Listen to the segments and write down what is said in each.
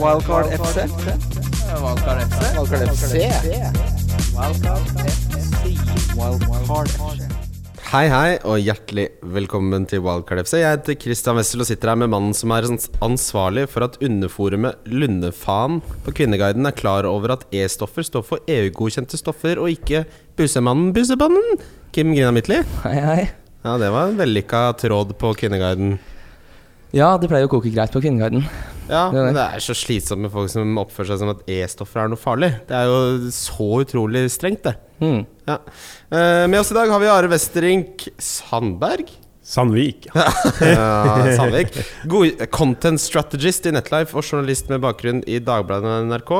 Wildcard FC. Wildcard FC. Wildcard FC. Wildcard FC. Hei, hei, og hjertelig velkommen til Wildcard FC. Jeg heter Christian Wessel og sitter her med mannen som er ansvarlig for at underforumet Lundefaen på Kvinneguiden er klar over at E-stoffer står for EU-godkjente stoffer, og ikke Bussemannen Bussebanden. Kim Grina Midtly. Hei, hei. Ja, det var en vellykka tråd på Kvinneguiden. Ja, det pleier å koke greit på Kvinneguiden. Ja, Det men det er så slitsomt med folk som oppfører seg som at E-stoffer er noe farlig. Det er jo så utrolig strengt, det. Mm. Ja. Eh, med oss i dag har vi Are Westerink Sandberg. Sandvik. Ja, Sandvik. God content strategist i Netlife og journalist med bakgrunn i Dagbladet og NRK.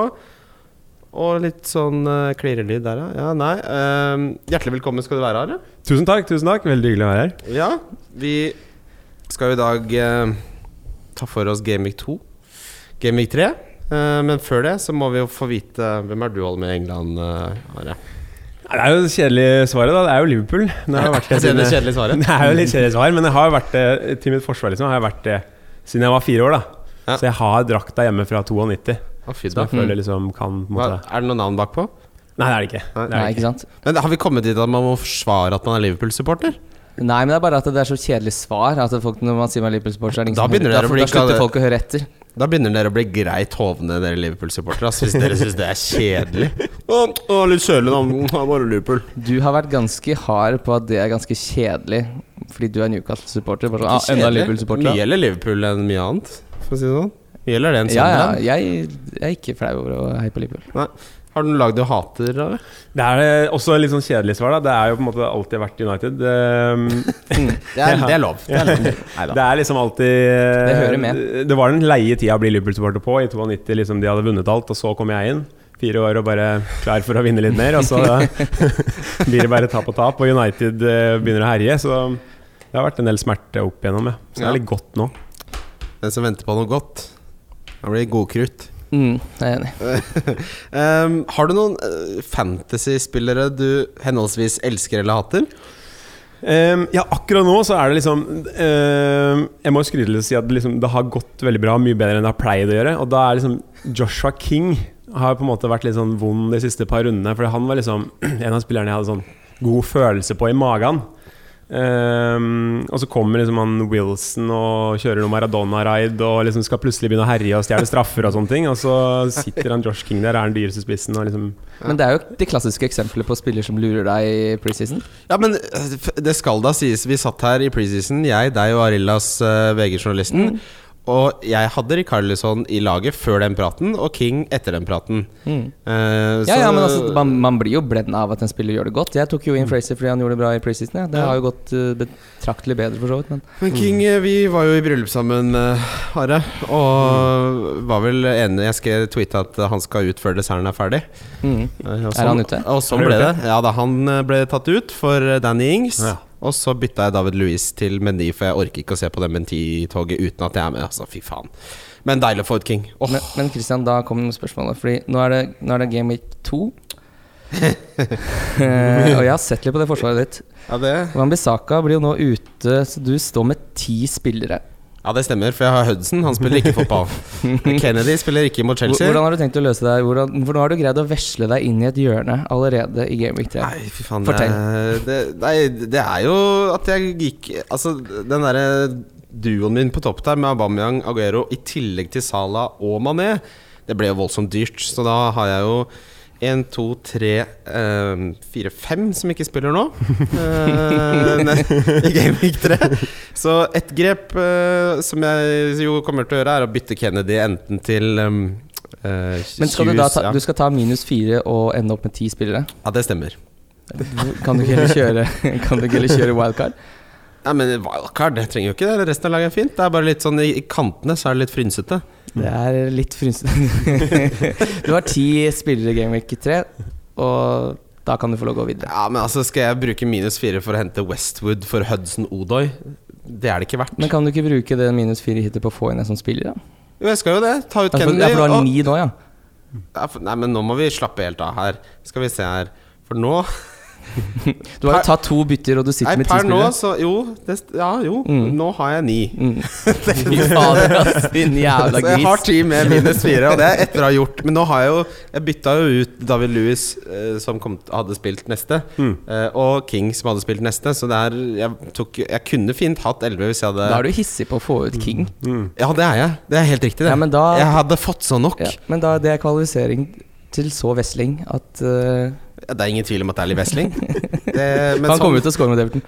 Og litt sånn uh, klirrelyd der, ja. ja nei. Uh, hjertelig velkommen skal du være, Are. Tusen takk, tusen takk. Veldig hyggelig å være her. Ja, vi skal jo i dag uh, ta for oss Gamevik 2. Gameweek 3. Eh, men før det så må vi jo få vite hvem er du holder med i England, uh, Are? Det er jo det kjedelige svaret, da. Det er jo Liverpool. Det har vært det, Det er det kjedelige svaret. Det er jo litt kjedelig svar, men jeg har jo vært det til mitt forsvar liksom, har jeg vært det siden jeg var fire år. da Ja. Så jeg har drakta hjemme fra 92. Oh, fy Så jeg føler liksom kan Hva, er det noe navn bakpå? Nei, det er det ikke. Det er Nei, ikke sant? Men har vi kommet dit at man må forsvare at man er Liverpool-supporter? Nei, men det er bare at det er så kjedelig svar. At folk, når man sier man er Liverpool-supporter, så er det ingen Da som hører dere Da, da slutter folk å høre etter. Da begynner dere å bli greit hovne, dere Liverpool-supportere. Hvis dere syns det er kjedelig. Å, å, litt kjølig, da. Bare Liverpool. Du har vært ganske hard på at det er ganske kjedelig, fordi du er Newcastle-supporter. Sånn, ah, enda. Liverpool-supporter. Mye gjelder Liverpool enn mye annet, for å si det sånn. Gjelder det en sånn Ja, ja. Jeg, jeg er ikke flau over å heie på Liverpool. Har du noe lag du hater? Eller? Det er eh, også litt sånn kjedelig svar. da Det er jo på en måte alltid vært United. Um, Det er, det er lov. Det er lov. Det er liksom alltid eh, Det hører med. Det var den leie tida å bli Liverpool-supporter på. I 92 liksom de hadde vunnet alt, og så kom jeg inn. Fire år og bare klar for å vinne litt mer, og så blir det bare tap og tap. Og United eh, begynner å herje, så det har vært en del smerte opp igjennom. Ja. Så det er litt godt nå. Den som venter på noe godt, da blir det godkrutt. Mm, jeg er enig. Um, har du noen uh, fantasy-spillere du henholdsvis elsker eller hater? Um, ja, akkurat nå så er det liksom ehm, Jeg må skryte litt og si at det, liksom, det har gått veldig bra, mye bedre enn det har pleid å gjøre. Og da er liksom Joshua King har på en måte vært litt sånn vond de siste par rundene. For han var liksom en av spillerne jeg hadde sånn god følelse på i magen. Ehm, og så kommer liksom han Wilson og kjører noe Maradona-raid og liksom skal plutselig begynne å herje og stjele straffer og sånne ting. Og så sitter han Josh King der, er den dyreste spissen og liksom Men det er jo det klassiske eksempelet på spiller som lurer deg i preseason. Ja, men uh, det skal da sies. Vi satt her i preseason, jeg, deg og Arillas, uh, VG-journalisten. Og jeg hadde Rikarlison i laget før den praten, og King etter den praten. Mm. Uh, Ja, så- ja, men altså, man, man blir jo blenda av at en spiller gjør det godt. Jeg tok jo inn Fraser fordi han gjorde det bra i preseason. Ja. Det Ja. har jo gått uh, betraktelig bedre, for så vidt. Men Men King, mm. vi var jo i bryllup sammen, uh, Are. Og var vel enige Jeg skal tweete at han skal ut før desserten er ferdig. mm. Eh, og Er han ute? Og sånn ble det. Ja da, han eh, ble tatt ut for eh, Danny Ings. Ja. Og så bytta jeg David Louis til Mendy, for jeg orker ikke å se på det Mendy-toget uten at jeg er med. Altså, fy faen. Men deilig å få ut King. Oh. Men, men Christian, da kommer spørsmålet. Fordi nå er det, nå er det Game Week 2. Eh, og jeg har sett litt på det forsvaret ditt. ja, det, Wambisaka blir jo nå ute, så du står med ti spillere. Ja, det stemmer, for jeg har Hudson. Han spiller ikke fotball. Kennedy spiller ikke mot Chelsea. Hvordan har du tenkt å løse det? Hvordan, for nå har du greid å vesle deg inn i et hjørne allerede i Game Week 3. Nei, fy faen. Fortell. Det, det, nei, det er jo at jeg gikk Altså, den derre duoen min på topp der med Aubameyang, Aguero i tillegg til Salah og Mané, det ble jo voldsomt dyrt. Så da har jeg jo én, to, tre, eh, fire, fem som ikke spiller nå. uh, I Game Week 3. Så ett grep uh, som jeg jo kommer til å gjøre, er å bytte Kennedy enten til um, uh, Men skal du da ta, ja. du skal ta minus fire og ende opp med ti spillere? ja, det stemmer. Kan du ikke heller kjøre, kan du ikke heller kjøre wildcard? Nei, men wildcard det trenger jo ikke det. Resten av laget er fint. Det er bare litt sånn i, i kantene så er det litt frynsete. Det er litt frynsete. du har ti spillere i Game Week 3, og da kan du få lov å gå videre. Ja, men altså Skal jeg bruke minus fire for å hente Westwood for Hudson Odoi? Det er det ikke verdt. Men kan du ikke bruke det minus fire hittil på å få inn en som spiller, da? Jo, jeg skal jo det. Ta ut Kennedy. ja, for du har ni nå. Ja, nei, men nå må vi slappe helt av her. Skal vi se her. For nå Du har jo tatt to bytter, og du sitter Nei, med ti per nå, spillere. så Jo, det, ja, jo. Mm. Nå har jeg ni. Mm. Fy fader, ass, din jævla Så jeg har ti med minus fire, og det er etter å ha gjort Men nå har jeg jo Jeg bytta jo ut David Lewis, eh, som kom, hadde spilt neste, Mm. eh, og King, som hadde spilt neste. Så det er Jeg, tok, jeg kunne fint hatt 11 hvis jeg hadde Da er du hissig på å få ut King. Mm. Ja, det er jeg. Det er helt riktig, det. Ja, men da, Jeg hadde fått så nok. ja, men da det er kvalifisering til så Wesling at eh, Ja, Det er ingen tvil om at det er litt Wesling. Det, Han sånn, kommer jo til å score mot Everton.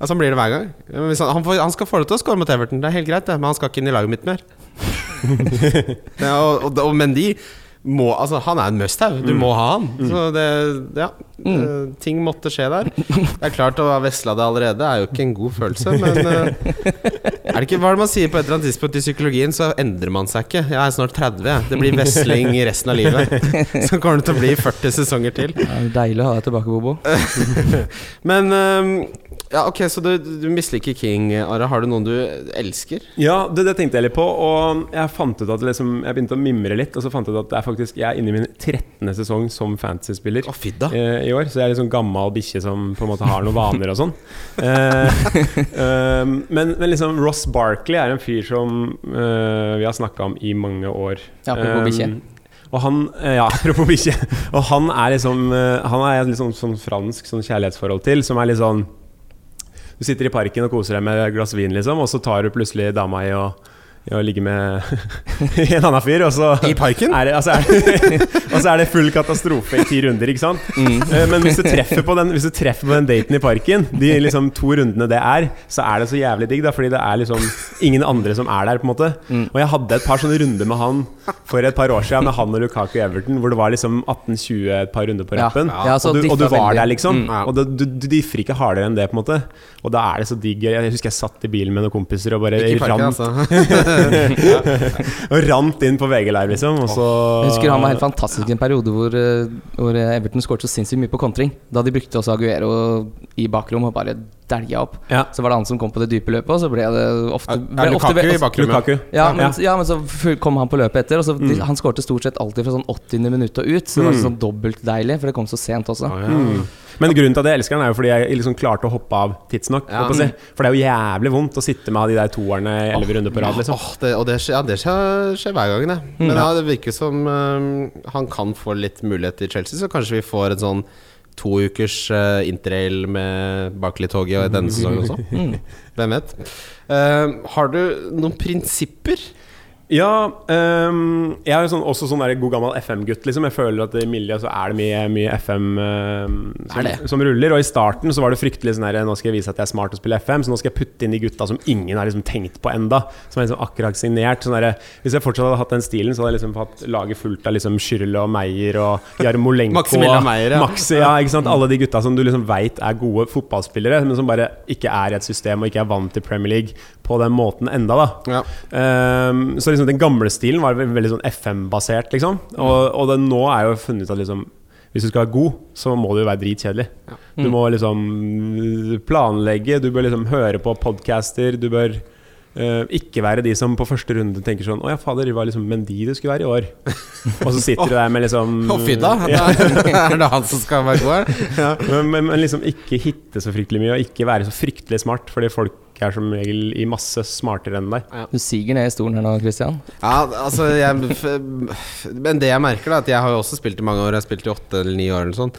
ja, sånn blir det hver gang. Hvis han, han, får, han skal få det til å score mot Everton, det er helt greit, det. Men han skal ikke inn i laget mitt mer. ja, og, og, og Mendy må, altså, han er en must-have. Du må ha han. Så det Ja. Mm. ting måtte skje der. Det er klart å ha vesla det allerede er jo ikke en god følelse, men uh, er det ikke, Hva er det man sier på et eller annet tidspunkt i psykologien? Så endrer man seg ikke. Jeg er snart 30. jeg. Det blir vesling i resten av livet. Så kommer det til å bli 40 sesonger til. Er deilig å ha deg tilbake, Bobo. Men ehm, Ja, ok, så du, du misliker King, Are. Har du noen du elsker? Ja, det, det tenkte jeg litt på, og jeg fant ut at liksom, Jeg begynte å mimre litt, og så fant jeg ut at det er faktisk jeg er inne i min 13. sesong som fantasy-spiller. oh, eh, i år, så jeg er litt sånn gammel bikkje som på en måte har noen vaner og sånn. Eh, eh, men, men liksom Ross Barkley er en fyr som eh, vi har snakka om i mange år. Ja, apropos bikkje. Eh, og han eh, Ja, apropos bikkje. Og han er liksom eh, Han er liksom sånn fransk sånn kjærlighetsforhold til, som er litt sånn Du sitter i parken og koser deg med et glass vin, liksom, og så tar du plutselig dama i å i å ligge med en annen fyr, og så I parken? er det, altså er og så er det full katastrofe i ti runder, ikke sant? Mm. Men hvis du, treffer på den, hvis du treffer på den daten i parken, de liksom to rundene det er, så er det så jævlig digg, da, fordi det er liksom ingen andre som er der, på en måte. Og jeg hadde et par sånne runder med han for et par år siden, med han og Lukaku Everton, hvor det var liksom 18-20 et par runder på Ja. rappen. Ja, så og, du, og du var der, liksom. Mm. Og du, du differ ikke hardere enn det, på en måte. Og da er det så digg. Jeg husker jeg satt i bilen med noen kompiser og bare Ikke i parken, rant, altså. og rant inn på VG-leir, liksom. Og så Jeg husker han var helt fantastisk i en periode hvor, eh, hvor Everton skåret så sinnssykt mye på kontring. Da de brukte også Aguero i bakrom og bare dælja opp. Ja. Så var det han som kom på det dype løpet, og så ble det ofte, Er Lukaku i bakgrunnen bakrommet? Lukaku. Ja, men, Ja. ja, men så kom han på løpet etter, og så Mm. han skårte stort sett alltid fra sånn 80. minutt og ut. Så det var Mm. sånn dobbelt deilig, for det kom så sent også. Ja. Mm. Men grunnen til at jeg elsker den, er jo fordi jeg liksom klarte å hoppe av tidsnok. Ja. si. For det er jo jævlig vondt å sitte med de der toerne elleve runder på rad. Liksom. Oh, det, og det skjer, ja, det skjer, skjer hver gang, det. Men ja, det virker som um, han kan få litt mulighet i Chelsea, så kanskje vi får en sånn to ukers uh, interrail med Barclay-toget i denne sesongen også. Mm. Hvem vet. Uh, har du noen prinsipper? Ja, um, jeg er sånn, også sånn der god gammel FM-gutt. Liksom. Jeg føler at i miljøet så er det mye, mye FM ehm, som, som ruller. Og i starten så var det fryktelig sånn her Nå skal jeg vise at jeg er smart og spille FM, så nå skal jeg putte inn de gutta som ingen har liksom tenkt på enda Som er liksom akkurat signert. Sånn der, hvis jeg fortsatt hadde hatt den stilen, så hadde jeg liksom hatt laget fullt av liksom Schürrle og Meyer og Jarmolenko. Maximilian Meyer, ja. Maxi, ja, ikke sant? Alle de gutta som du liksom veit er gode fotballspillere, men som bare ikke er i et system og ikke er vant til Premier League på den måten enda, da. Ja. Um, så liksom den gamle stilen var veldig, sånn FM-basert, liksom. Og, og det nå er jo funnet ut at liksom hvis du skal være god, så må du jo være dritkjedelig. Du må liksom planlegge, du bør liksom høre på podcaster, du bør uh, ikke være de som på første runde tenker sånn Å ja, fader, det var liksom Mendy du skulle være i år. Og så sitter du der med liksom Å, fy da! Er det han som skal være god her? Ja. Men, men, men liksom ikke hitte så fryktelig mye, og ikke være så fryktelig smart, fordi folk er som regel i masse smartere enn deg. Du siger ned i stolen her nå, Christian. Ja, altså jeg, Men det jeg merker, da at jeg har jo også spilt i mange år. Jeg har spilt i åtte eller ni år. Eller sånn.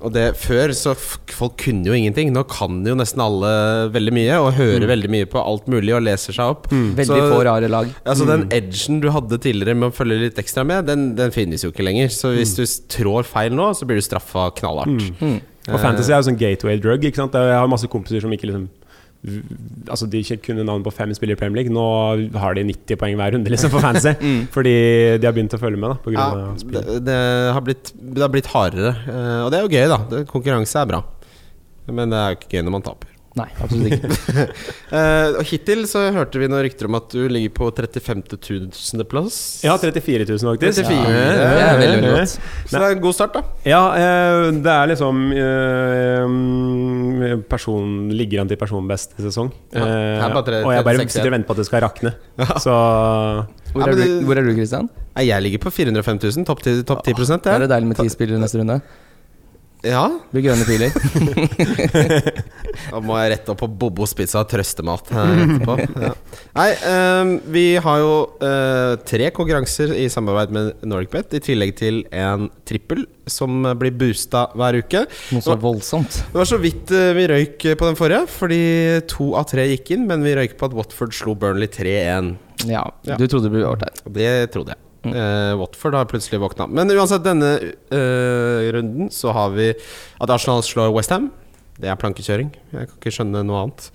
Og det Før så folk kunne jo ingenting. Nå kan jo nesten alle veldig mye. Og hører veldig mye på alt mulig og leser seg opp. Veldig Så- få rare lag. Altså Den edgen du hadde tidligere med å følge litt ekstra med, den, den finnes jo ikke lenger. Så hvis du trår feil nå, så blir du straffa knallhardt. Mm. Og fantasy er jo sånn gateway drug. Ikke sant? Jeg har masse kompiser som ikke liksom Altså De kunne navn på fem spillere i Premier League. Nå har de 90 poeng hver runde liksom for fancy. mm. Fordi de har begynt å følge med. da Ja, av det, det, har blitt, det har blitt hardere. eh, og det er jo gøy, da. Konkurranse er bra. Men det er jo ikke gøy når man taper. Nei, absolutt ikke. uh, og Hittil så hørte vi noen rykter om at du ligger på 35 000. plass. Ja, 34 000 faktisk. 34. Ja, Ja, det er veldig, veldig godt. Så det er en god start, da. Ja, uh, det er liksom uh, person, Ligger an til personbeste sesong. Ja, bare tre- og jeg bare sitter og venter på at det skal rakne. Så Hvor er, du, hvor er du, Christian? Jeg ligger på 405 000. Topp 10, top 10 Da er det. det deilig med ti spillere neste runde. Ja, Blir grønne piler. da må jeg rette opp på Bobos pizza og trøstemat her etterpå. Ja. Nei, um, vi har jo uh, tre konkurranser i samarbeid med NordicBet, i tillegg til en trippel som blir boosta hver uke. Noe så voldsomt. Det var så vidt uh, vi røyk på den forrige, fordi to av tre gikk inn, men vi røyk på at Watford slo Burnley 3-1. Ja, Ja. du trodde det ble overtid. Det trodde jeg. Eh, Watford har plutselig våkna. Men uansett, denne uh, runden så har vi at Arsenal slår Westham. Det er plankekjøring. Jeg kan ikke skjønne noe annet.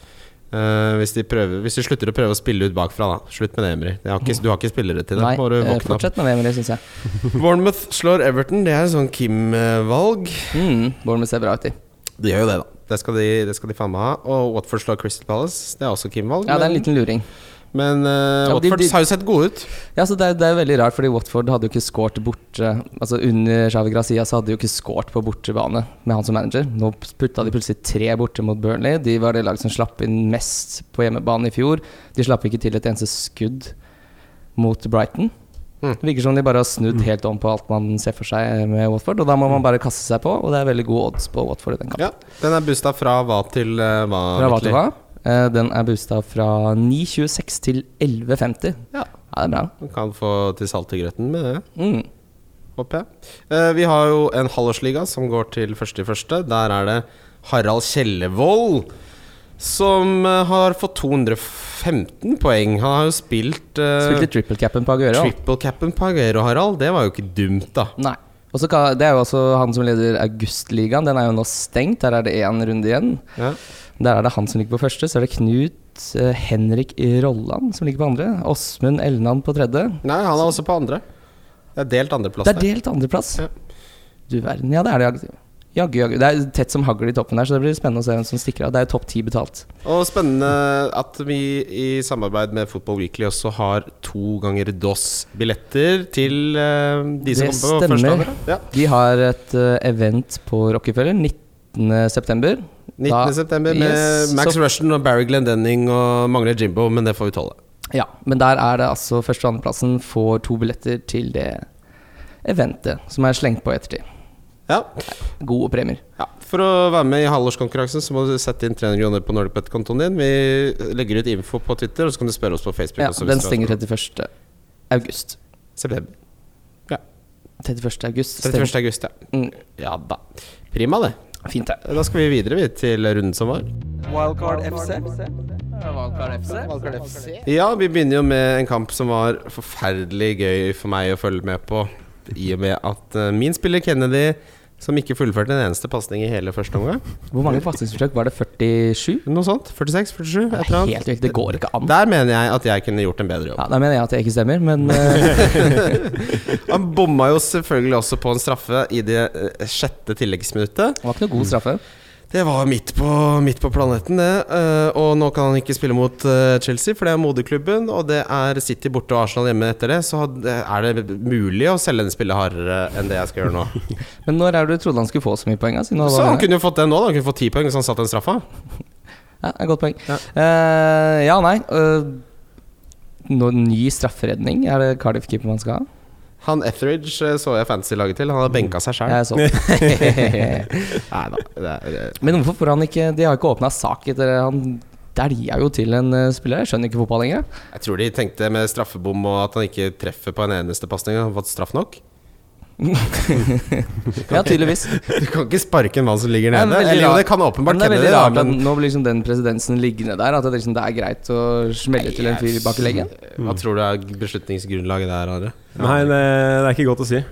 Uh, hvis, de prøver, hvis de slutter å prøve å spille ut bakfra, da. Slutt med det, Emry. Det har ikke, du har ikke spillere til det. Nei, fortsett med det, Emry, syns jeg. Bournemouth slår Everton. Det er sånn Kim-valg. Mm, Bournemouth ser bra ut, de. De gjør jo det, da. Det skal de, det skal de faen meg ha. Og Watford slår Crystal Palace. Det er også Kim-valg. Ja, det er en liten luring. Men eh, Ja, de- Watford de- har jo sett gode ut. Ja, så det, er, det er veldig rart, fordi Watford hadde jo ikke skåret borte Altså Under Xavi Grazia så hadde de jo ikke skåret på bortebane med han som manager. Nå putta de plutselig tre borte mot Burnley. De var det laget som slapp inn mest på hjemmebane i fjor. De slapp ikke til et eneste skudd mot Brighton. Mm. Det virker som de bare har snudd helt om på alt man ser for seg med Watford. Og da må man bare kaste seg på, og det er veldig gode odds på Watford i den kampen. Ja, Den er busta fra hva til eh, hva? Fra hva til hva? Eh, Den er boosta fra 9,26 til 11,50. Ja. Ja, det er bra. Du kan få til salt i grøten med det, Mm. håper jeg. Eh, vi har jo en halvårsliga som går til første i første. Der er det Harald Kjellevold som eh, har fått 215 poeng. Han har jo spilt uh, Spilte triple-capen på Aguero. triple-capen på Aguero, Harald. Det var jo ikke dumt, da. Nei. Og så kan- Det er jo også han som leder Augustligaen. Den er jo nå stengt. Der er det én runde igjen. Ja. Der er det han som ligger på første. Så er det Knut eh, Henrik Rolland som ligger på andre. Åsmund Elnan på tredje. Nei, han er også på andre. Det er delt andreplass Det er delt andreplass. Ja. Du verden. Ja, det er det. Jaggu. Jaggu. Det er tett som hagl i toppen der, så det blir spennende å se hvem som stikker av. Det er jo topp ti betalt. Og spennende at vi i samarbeid med Football Weekly også har to ganger DOS-billetter til uh, de som Det kommer på første stemmer. andre. Ja. Vi har et uh, event på Rockefeller 19.9. 19. Da- september med Yes, Max Rushton og Barry Glendenning og mangler Jimbo, men det får vi tåle. Ja, men der er det altså første- og andreplassen får to billetter til det eventet som er slengt på ettertid. Ja. Gode premier. ja. For å være med i halvårskonkurransen så må du sette inn 300 kroner på NordicBet-kontoen din. Vi legger ut info på Twitter, og så kan du spørre oss på Facebook. Ja, også den stenger 31. august. September. 31. august. 31. august, ja. Mm, Ja da. Prima, det. fint, det. Da skal vi videre vi, til runden som var. Wildcard FC. Wildcard FC. Wildcard FC. Ja, vi begynner jo med en kamp som var forferdelig gøy for meg å følge med på. I og med at eh, min spiller Kennedy, som ikke fullførte en eneste pasning i hele første omgang Hvor mange pasningsforsøk var det? 47? Noe sånt? 46? 47? Et Det eller er helt vilt. Det går ikke an. Der mener jeg at jeg kunne gjort en bedre jobb. Ja, Der mener jeg at jeg ikke stemmer, men eh, Han bomma jo selvfølgelig også på en straffe i det eh, sjette tilleggsminuttet. det var ikke noe god straffe. Det var midt på, midt på planeten, det. Eh, og nå kan han ikke spille mot eh, Chelsea, for det er moderklubben. Og det er City borte og Arsenal hjemme etter det. Så er det mulig å selge en spillet hardere enn det jeg skal gjøre nå. Men når er det du trodde han skulle få så mye poeng? Altså, Så han kunne jo fått det nå. da Han kunne fått ti poeng hvis han satt den straffa. Ja, godt poeng. Ja. uh, ja, nei. Uh, no, ny strafferedning, er det Cardiff-keeper man skal ha? Han Etheridge eh, så jeg fantasy-laget til. Han hadde benka seg sjøl. Men hvorfor får han ikke De har ikke åpna sak etter Han dælja jo til en eh, spiller. Jeg skjønner ikke fotball lenger. jeg tror de tenkte med straffebom og at han ikke treffer på en eneste pasning. Han har fått straff nok. Ja, tydeligvis. Du kan ikke sparke en mann som ligger nede. Eller jo, det kan åpenbart Men det er veldig rart at nå blir liksom den presidensen liggende der. At det, liksom, det er greit å smelle til en fyr bak i leggen. Hva tror du er beslutningsgrunnlaget der, Are? Nei, det, det er ikke godt å si.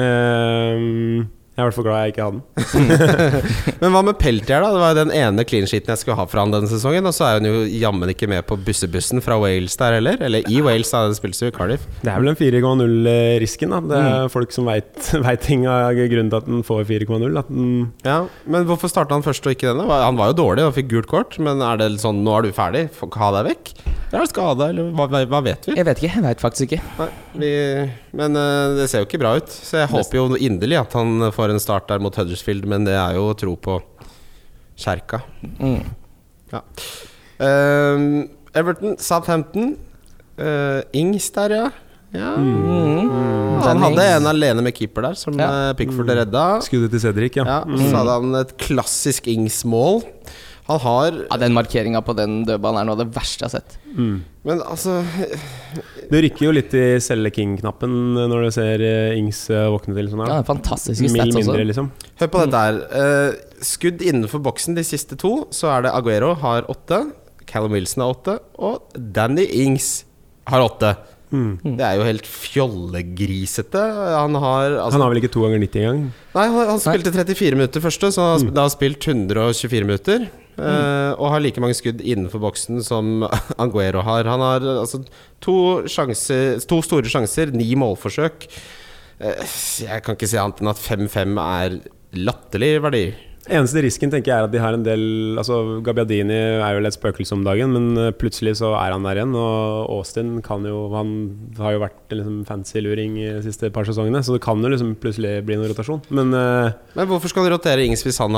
Ehm, jeg er i hvert fall glad jeg ikke hadde den. Men hva med Peltier, da? Det var jo den ene clean sheeten jeg skulle ha fra han denne sesongen. Og så er hun jo jammen ikke med på bussebussen fra Wales der heller. Eller i Wales, da. Det spilles jo i Cardiff. Det er vel den 4,0-risken. da Det er folk som veit ting av grunnen til at den får 4,0. At den Ja, Men hvorfor starta han først og ikke denne? Han var jo dårlig og fikk gult kort. Men er det sånn nå er du ferdig, ha deg vekk? Eller er skada, eller hva, hva vet vi? Jeg vet ikke. Jeg vet faktisk ikke. Nei, vi, men uh, det ser jo ikke bra ut. Så jeg håper jo inderlig at han får en start der mot Huddersfield, men det er jo å tro på kjerka. Mm. Ehm, Everton, Southampton. Uh, Ings der, ja. ja. Mm. han hadde en alene med keeper der, som Ja. eh, Pickford redda. Skuddet til Cedric, ja. Ja, Så hadde han et klassisk Ings-mål. Han har Ja, Den markeringa på den dødballen er noe av det verste jeg har sett. Mm. Men altså Du rykker jo litt i selge king-knappen når du ser eh, Ings eh, våkne til sånn Ja. Fantastiske stats også. mindre, liksom. Hør på dette her. Eh, skudd innenfor boksen de siste to, så er det Aguero har åtte. Callum Wilson har åtte. Og Danny Ings har åtte. Mm. Det er jo helt fjollegrisete. Han har altså, Han har vel ikke to ganger 90 engang? Nei, han, han spilte 34 minutter første, så han har sp- har spilt 124 minutter. Uh, og har like mange skudd innenfor boksen som Anguero har. Han har altså to, sjanser, to store sjanser, ni målforsøk. Uh, jeg kan ikke si annet enn at 5-5 er latterlig verdi. Eneste risken tenker jeg er at de har en del Altså Gabbiadini er jo et spøkelse om dagen, men eh, plutselig så er han der igjen. Og Austin kan jo Han har jo vært liksom fancy-luring de siste par sesongene, så det kan jo liksom plutselig bli noen rotasjon. Men eh, Men hvorfor skal du rotere Ings hvis han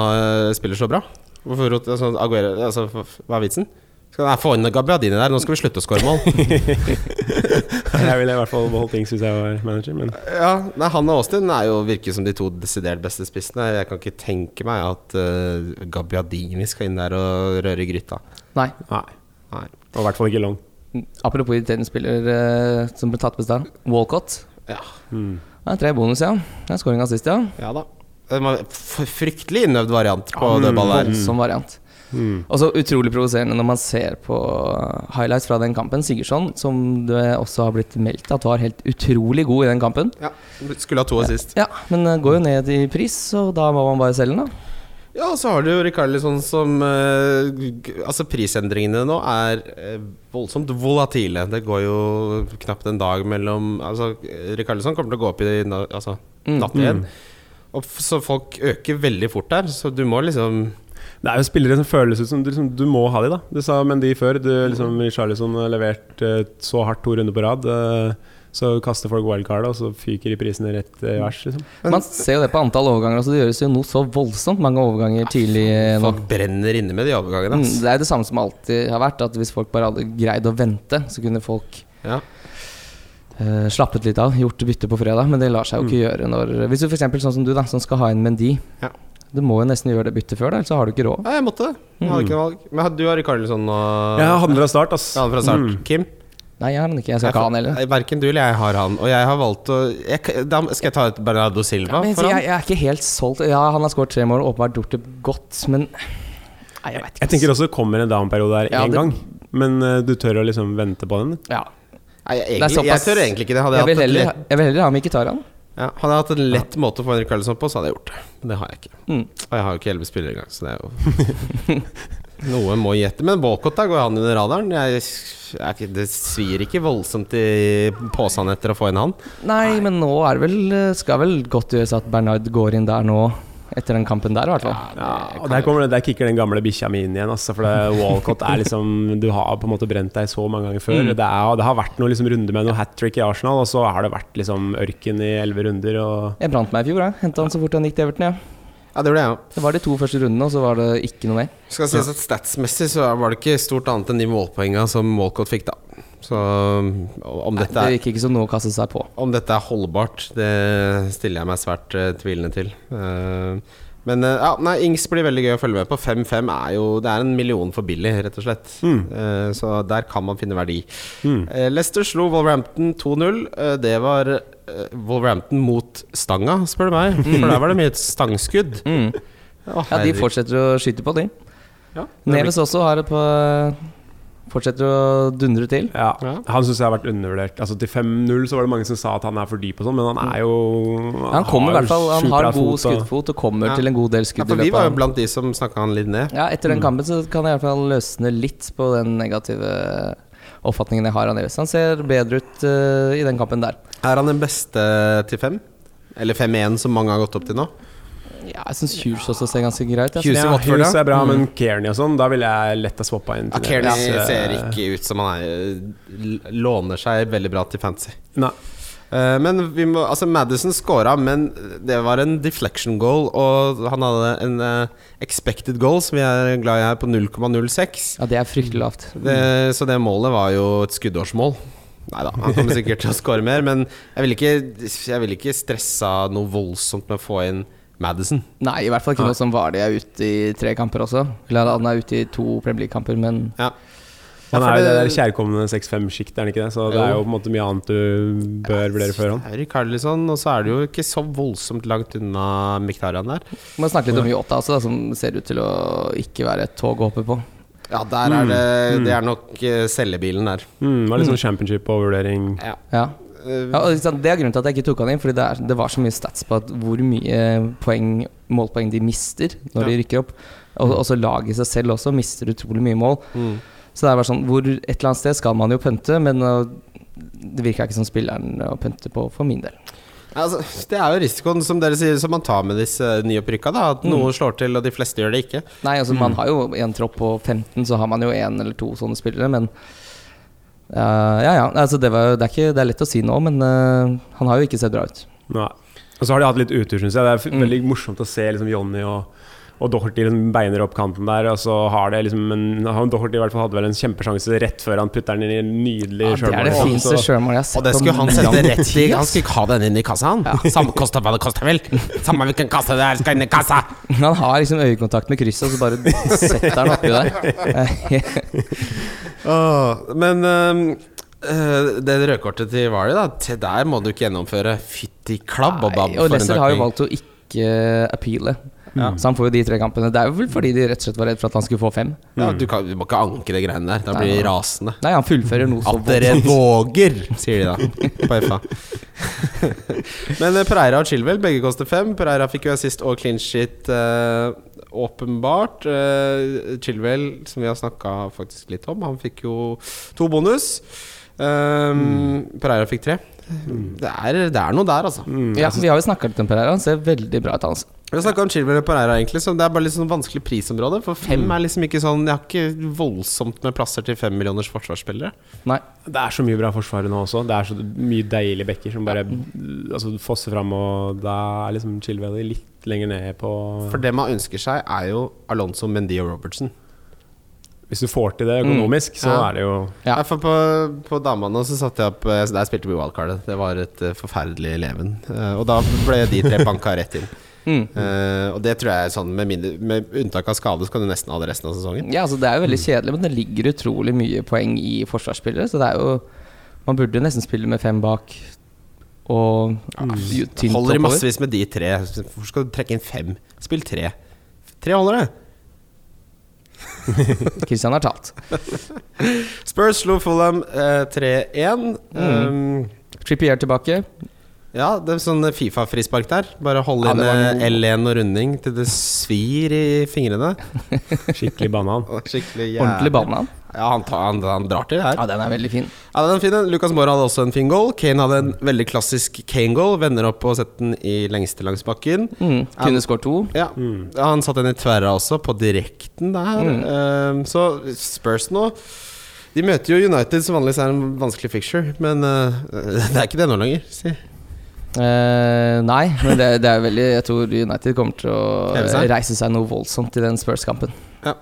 spiller så bra? Hvorfor altså, Aguero, altså, hva er vitsen? Skal jeg få inn Gabbiadini der? Nå skal vi slutte å skåre mål. jeg ville i hvert fall beholdt Ings hvis jeg var manager, men Ja, nei, Han og Austin er jo virker som de to desidert beste spissene. Jeg kan ikke tenke meg at uh, Gabbiadini skal inn der og røre i gryta. Nei. nei. Nei. Og i hvert fall ikke long. Apropos irriterende spiller uh, som ble tatt på stad. Walcott. Ja, Mm. Ja, tre bonus, ja. Det er scoringa sist, ja. ja da. Det var fryktelig innøvd variant på Mm, dødball der. Voldsom variant. Mm. Og så utrolig provoserende når man ser på highlights fra den kampen. Sigurdsson, som du også har blitt meldt at var helt utrolig god i den kampen. Ja, Skulle ha to assist. Ja, men det går jo ned i pris, så da må man bare selge den, da. Ja, og så har du jo Rikarlison som eh, Altså, prisendringene nå er eh, voldsomt volatile. Det går jo knapt en dag mellom Altså, Rikarlison kommer til å gå opp i altså, Mm. natt igjen. Og så folk øker veldig fort der, så du må liksom Det er jo spillere som føles ut som du, liksom, du må ha de, da. Du sa Mendy før. Du, liksom, Charlison har levert eh, så hardt to runder på rad. eh, så kaster folk wildcard, og så fyker de prisene rett eh, i vers. Liksom. Man ser jo det på antall overganger. Altså det gjøres jo noe så voldsomt mange overganger tidlig nå. Folk brenner inne med de overgangene. Altså. det er det samme som alltid har vært, at hvis folk bare hadde greid å vente, så kunne folk Ja. Uh, slappet litt av, gjort bytte på fredag. Men det lar seg jo ikke gjøre når Hvis du f.eks. sånn som du, da, som skal ha en Mendy. Ja. Du må jo nesten gjøre det byttet før, da, ellers så har du ikke råd. ja, jeg måtte det. Jeg hadde ikke noe valg. Men du har Rikarlison og Jeg har han fra start, ass. Han fra start. Mm. Kim? Nei, jeg har han ikke. Jeg skal ikke ha han heller. Verken du eller jeg har han. Og jeg har valgt å jeg, da Skal jeg ta ut Bernardo Silva Men, for jeg, han? jeg er ikke helt solgt. Ja, han har skåret tre mål, og åpenbart gjort det godt, men Nei, jeg vet ikke. Jeg tenker også det kommer en down-periode Ja, én det- gang. Men eh, du tør å liksom vente på den? ja. Nei, jeg, Det er egentlig, jeg tør egentlig ikke det. Hadde jeg, jeg, vil hatt et heller, lett, jeg vil heller ha Mkhitaryan. Ja, hadde jeg hatt en lett måte å få en Rikarlison på, så hadde jeg gjort det. Men det har jeg ikke. Mm. Og jeg har jo ikke elleve spillere engang, så det er jo Noe må gjette. Men Walcott, da går han under radaren. Jeg, jeg, det svir ikke voldsomt i posen etter å få inn han. Nei, men nå er det vel Skal vel godt gjøres at Bernard går inn der nå, etter den kampen der, i hvert fall. Ja, og der, kommer det, der kicker den gamle bikkja mi inn igjen. Altså, for det, Walcott er liksom Du har på en måte brent deg så mange ganger før. Mm. Det, er, det har vært noen liksom runde med noe hat trick i Arsenal, og så har det vært liksom ørken i elleve runder. Og Jeg brant meg i fjor, jeg. Henta han så fort han gikk til Everton. Ja. Ja, det ble jeg òg. Det var de to første rundene, og så var det ikke noe mer. Skal sies at Statsmessig så var det ikke stort annet enn de målpoengene som Walcott fikk, da. Så om Nei, dette det er virker ikke som noe å kaste seg på. Om dette er holdbart, det stiller jeg meg svært uh, tvilende til. Uh, men uh, ja, nei, Ings blir veldig gøy å følge med på. 5-5 er jo Det er en million for billig, rett og slett. Mm. Uh, så der kan man finne verdi. Mm. Uh, Leicester slo Wolverhampton 2-0. Eh, det var Wolverhampton mot stanga, spør du meg. For der var det mye et stangskudd. Mm. Ja, de fortsetter å skyte på, de. Ja, det blir- Neves også har det på Fortsetter å dundre til. Ja. Han syns jeg har vært undervurdert. Altså Til 5-0 så var det mange som sa at han er for dyp og sånn, men han er jo Han kommer i hvert fall Han har god skuddfot og kommer Ja. til en god del skudd Ja, for vi var jo blant de som snakka han litt ned. Ja, etter den Mm. kampen så kan jeg i hvert fall løsne litt på den negative oppfatningen jeg har av Neves. Han ser bedre ut uh, i den kampen der. Er han den beste til fem? Eller 5-1, som mange har gått opp til nå? Ja, jeg syns Hughes også ser ganske greit ut. Hughes. Ja, Hughes er bra, Mm. men Kearney og sånn, da ville jeg lett ha swappa inn. Ja, Kearney ja. ser Eh, ikke ut som han er Låner seg veldig bra til fantasy. Nei. Eh, men vi må, altså Madison scora, men det var en deflection goal. Og han hadde en eh, expected goal, som vi er glad i her, på 0,06. Ja, det er fryktelig lavt. Det, så det målet var jo et skuddårsmål. Nei da, han kommer sikkert til å score mer, men jeg ville ikke, jeg vil ikke stressa noe voldsomt med å få inn Madison. Nei, i hvert fall ikke nå som Vardy er ute i tre kamper også. Eller han er ute i to Premier League-kamper, men Ja. Han er jo det det- der kjærkomne 6-5-sjiktet, er han ikke det? Så det er jo på en måte mye annet du bør vurdere før han. Det er Rikarlison, og så er det jo ikke så voldsomt langt unna Miktarian der. vi må snakke litt om Yota også, da, som ser ut til å ikke være et tog å hoppe på. Ja, der er det Mm. Det er nok eh, selgebilen der. Mm, det var litt sånn championship-overvurdering. Ja. Ja. Eh, Ja, ikke det er grunnen til at jeg ikke tok han inn, Fordi det, er, det var så mye stats på hvor mye poeng, målpoeng de mister når de rykker opp. Og også laget seg selv også mister utrolig mye mål. mm. Så det er bare sånn hvor Et eller annet sted skal man jo pønte, men uh, det virker ikke som spilleren å pønte på for min del. Altså, det er jo risikoen som dere sier Som man tar med disse nyopprykka. Da, at Mm. noen slår til, og de fleste gjør det ikke. Nei, altså man har jo en tropp på 15, så har man jo én eller to sånne spillere, men uh, Ja ja. Altså det, var, det, er ikke, det er lett å si nå, men uh, han har jo ikke sett bra ut. Nei. Og så har de hatt litt utur, syns jeg. Det er veldig Mm. veldig morsomt å se liksom Jonny og, og Doherty liksom beiner opp kanten der. Og så har det liksom en, han Doherty i hvert fall hadde vel en kjempesjanse rett før han putter den inn i en nydelig Ja, det er det fineste sjølmålet jeg har sett Og det skulle han sette rett i. Han skulle ikke ha den inn i kassa, han. Samme kosta hva det kosta, vel. Samme hvilken kasse det er, skal inn i kassa. Han har liksom øyekontakt med krysset, og så bare setter han oppi der. oh, men um Uh, det rødkortet til Vali, da, til der må du ikke gjennomføre. Fytti klabb og bam. Og Lesser har jo valgt å ikke appeale. Ja. Så han får jo de tre kampene. Det er jo vel fordi de rett og slett var redd for at han skulle få fem. Ja, du, kan, du må ikke anke de greiene der. Da blir de rasende. Nei, han fullfører noe At dere våger, sier de da på FA. Men eh, Pereira og Chilwell begge koster fem. Pereira fikk jo assist og clean shit, uh, åpenbart. Uh, Chilwell, som vi har snakka faktisk litt om, han fikk jo to bonus. Um, Pereira fikk tre. Det, er, det er noe der, altså. Mm, Ja, vi har jo snakka litt om Pereira. Han ser veldig bra ut, altså. Vi har snakka om Chilwell og Pereira, egentlig så det er bare litt sånn vanskelig prisområde. For fem er liksom ikke sånn Jeg har ikke voldsomt med plasser til fem millioners forsvarsspillere. Nei. Det er så mye bra forsvaret nå også. Det er så mye deilige bekker som bare altså, fosser fram, og da er liksom Chilwell litt lenger ned på For det man ønsker seg, er jo Alonso, Mendy og Robertson. Hvis du får til det økonomisk, så Ja. er det jo Ja. Ja. For på, på damene så satte jeg opp eh, Der spilte vi wildcardet. Det var et eh, forferdelig leven. Eh, og da ble de tre banka rett inn. Mm. Uh, og det tror jeg er sånn med, mindre, med unntak av skade, så kan du nesten ha det resten av sesongen. Ja, altså Det er jo veldig kjedelig, men det ligger utrolig mye poeng i forsvarsspillere. Så det er jo Man burde jo nesten spille med fem bak og ja, tynt Holder i massevis med de tre. Hvorfor skal du trekke inn fem? Spill tre. Tre holder det. Christian har talt. Spurs slo Fulham eh, 3-1. Um, Trippier tilbake. Ja, det er sånn Fifa-frispark der. Bare holde Ja, inn eh, noe- L1 og runding til det svir i fingrene. skikkelig banan. Skikkelig Ordentlig banan. Ja, han, tar, han, han drar til det her. Ja, den er veldig fin. Ja, den er fin. Lucas Moura hadde også en fin goal. Kane hadde en veldig klassisk Kane-goal. Vender opp og setter den i lengste langs bakken. Mm. Kunne skåret to. Ja. ja, Han satte den i tverra også, på direkten der. Mm. Ehm, så Spurs nå De møter jo United, som vanligvis er en vanskelig fixture. Men uh, det er ikke det nå lenger. Si. Eh, nei, men det, det er veldig Jeg tror United kommer til å seg? reise seg noe voldsomt i den Spurs-kampen. Ja,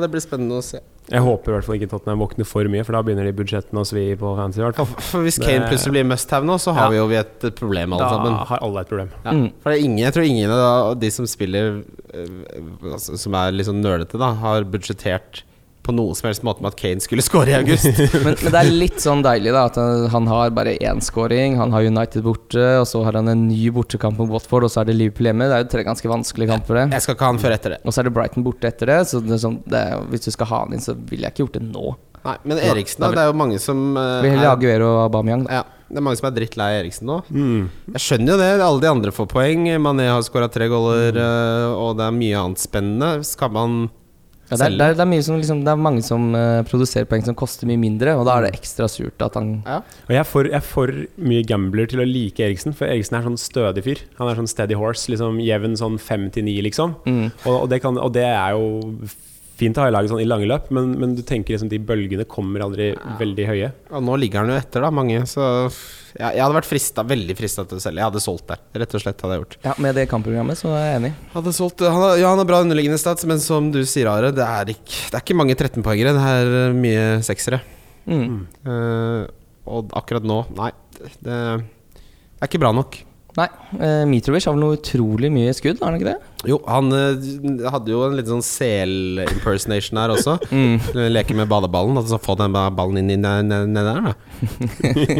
Det blir spennende å se. Jeg håper i hvert fall ikke Tottenham våkner for mye, for da begynner de budsjettene å svi på fancy. i hvert fall For Hvis Det- Kane plutselig blir must-have nå, så har Ja. vi jo vi et problem, alle Da sammen. har alle et problem. Ja. Mm. For det er ingen, jeg tror ingen av de som spiller eh, altså, Som er litt sånn nølete, da, har budsjettert på noen som helst måte med at Kane skulle score i august. Men, men det er litt sånn deilig da at han- han har bare én scoring. Han har United borte, og så har han en ny bortekamp mot Watford, og så er det Liverpool hjemme. Det er jo tre ganske vanskelige kamper, det. Jeg skal ikke ha han før etter det. Og så er det Brighton borte etter det, så det er sånn, det er, hvis du skal ha han inn, så ville jeg ikke gjort det nå. Nei, Men Eriksen, da. Det er jo mange som uh, Vi heller er, Aguero og Aubameyang. da. ja, Det er mange som er drittlei Eriksen nå. Mm. Jeg skjønner jo det. Alle de andre får poeng. Mané har skåra tre goller, eh, og det er mye annet spennende. Skal man Ja, det, er, det, er, det, er mye som, liksom, det er mange som uh, produserer poeng som koster mye mindre, og da er det ekstra surt at han Ja. Og jeg er, for, jeg er for mye gambler til å like Eriksen, for Eriksen er sånn stødig fyr. Han er sånn steady horse, liksom jevn sånn fem til ni, liksom. mm. Og, og, det kan, og det er jo fint å ha i laget sånn i lange løp, men, men du tenker liksom de bølgene kommer aldri veldig høye. Ja, nå ligger han jo etter, da, mange. Så ja, jeg hadde vært frista, veldig frista til å selge. Jeg hadde solgt der. Rett og slett hadde jeg gjort. Ja, med det kampprogrammet så er jeg enig. Hadde solgt, han har, ja, han har bra underliggende stats, men som du sier, Are, det er ikke, det er ikke mange 13-poengere. Det er eh, mye seksere. Mm. Uh, Og akkurat nå, nei. Det, det er ikke bra nok. Nei, uh, Mitrovic har vel noe utrolig mye skudd, har han ikke det? Jo, han eh, hadde jo en liten sånn sel-impersonation her også. Mm. Leke med badeballen. Altså få den ballen inn i ned, ned, ned der, da.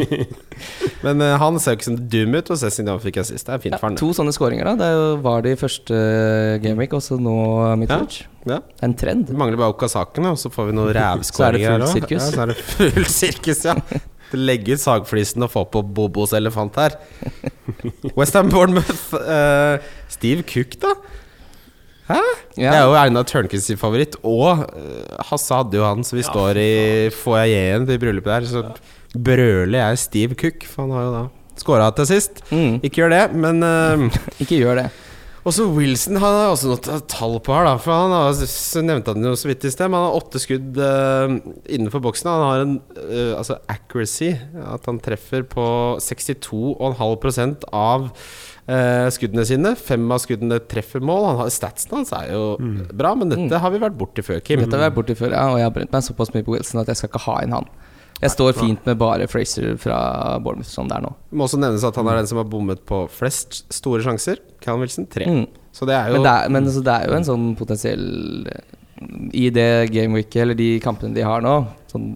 Men eh, han ser jo ikke så dum ut, og Cézinho fikk assist. Det er fint Ja, for han. to sånne skåringer, da. Det var det i første gameweek, og så nå Mitrovic. Ja. Det er en trend. Det mangler bare Okasaken, og så får vi noen noe Så er det full sirkus. Ja, så er det full sirkus, ja. Legge ut sagflisen og få på Bobos elefant her. Westham Bournemouth. Uh, Steve Cook, da? Hæ? Det er jo Einar Tørnquist sin favoritt. Og uh, Hasse hadde jo han, så vi står i foajeen til bryllupet der. Så brøler jeg Steve Cook, for han har jo da skåra til sist. Mm, Ikke gjør det, men uh, ikke gjør det. Også Wilson han har også noe tall på her, da. For han har, nevnte han jo så vidt i sted, men han har åtte skudd uh, innenfor boksen. Han har en uh, altså accuracy, at han treffer på 62,5 av uh, skuddene sine. Fem av skuddene treffer mål. Han har, statsen hans er jo bra, men dette har vi vært borti før, Kim. Dette har vi vært borti før, ja, og jeg har brent meg såpass mye på Wilson at jeg skal ikke ha inn han. Jeg står fint med bare Fraser fra Bournemouth som det er nå. Det må også nevnes at han er den som har bommet på flest store sjanser. Callum Wilson tre. Mm. Så det er jo Men, det er, men det er jo en sånn potensiell I det gameweeket, eller de kampene de har nå sånn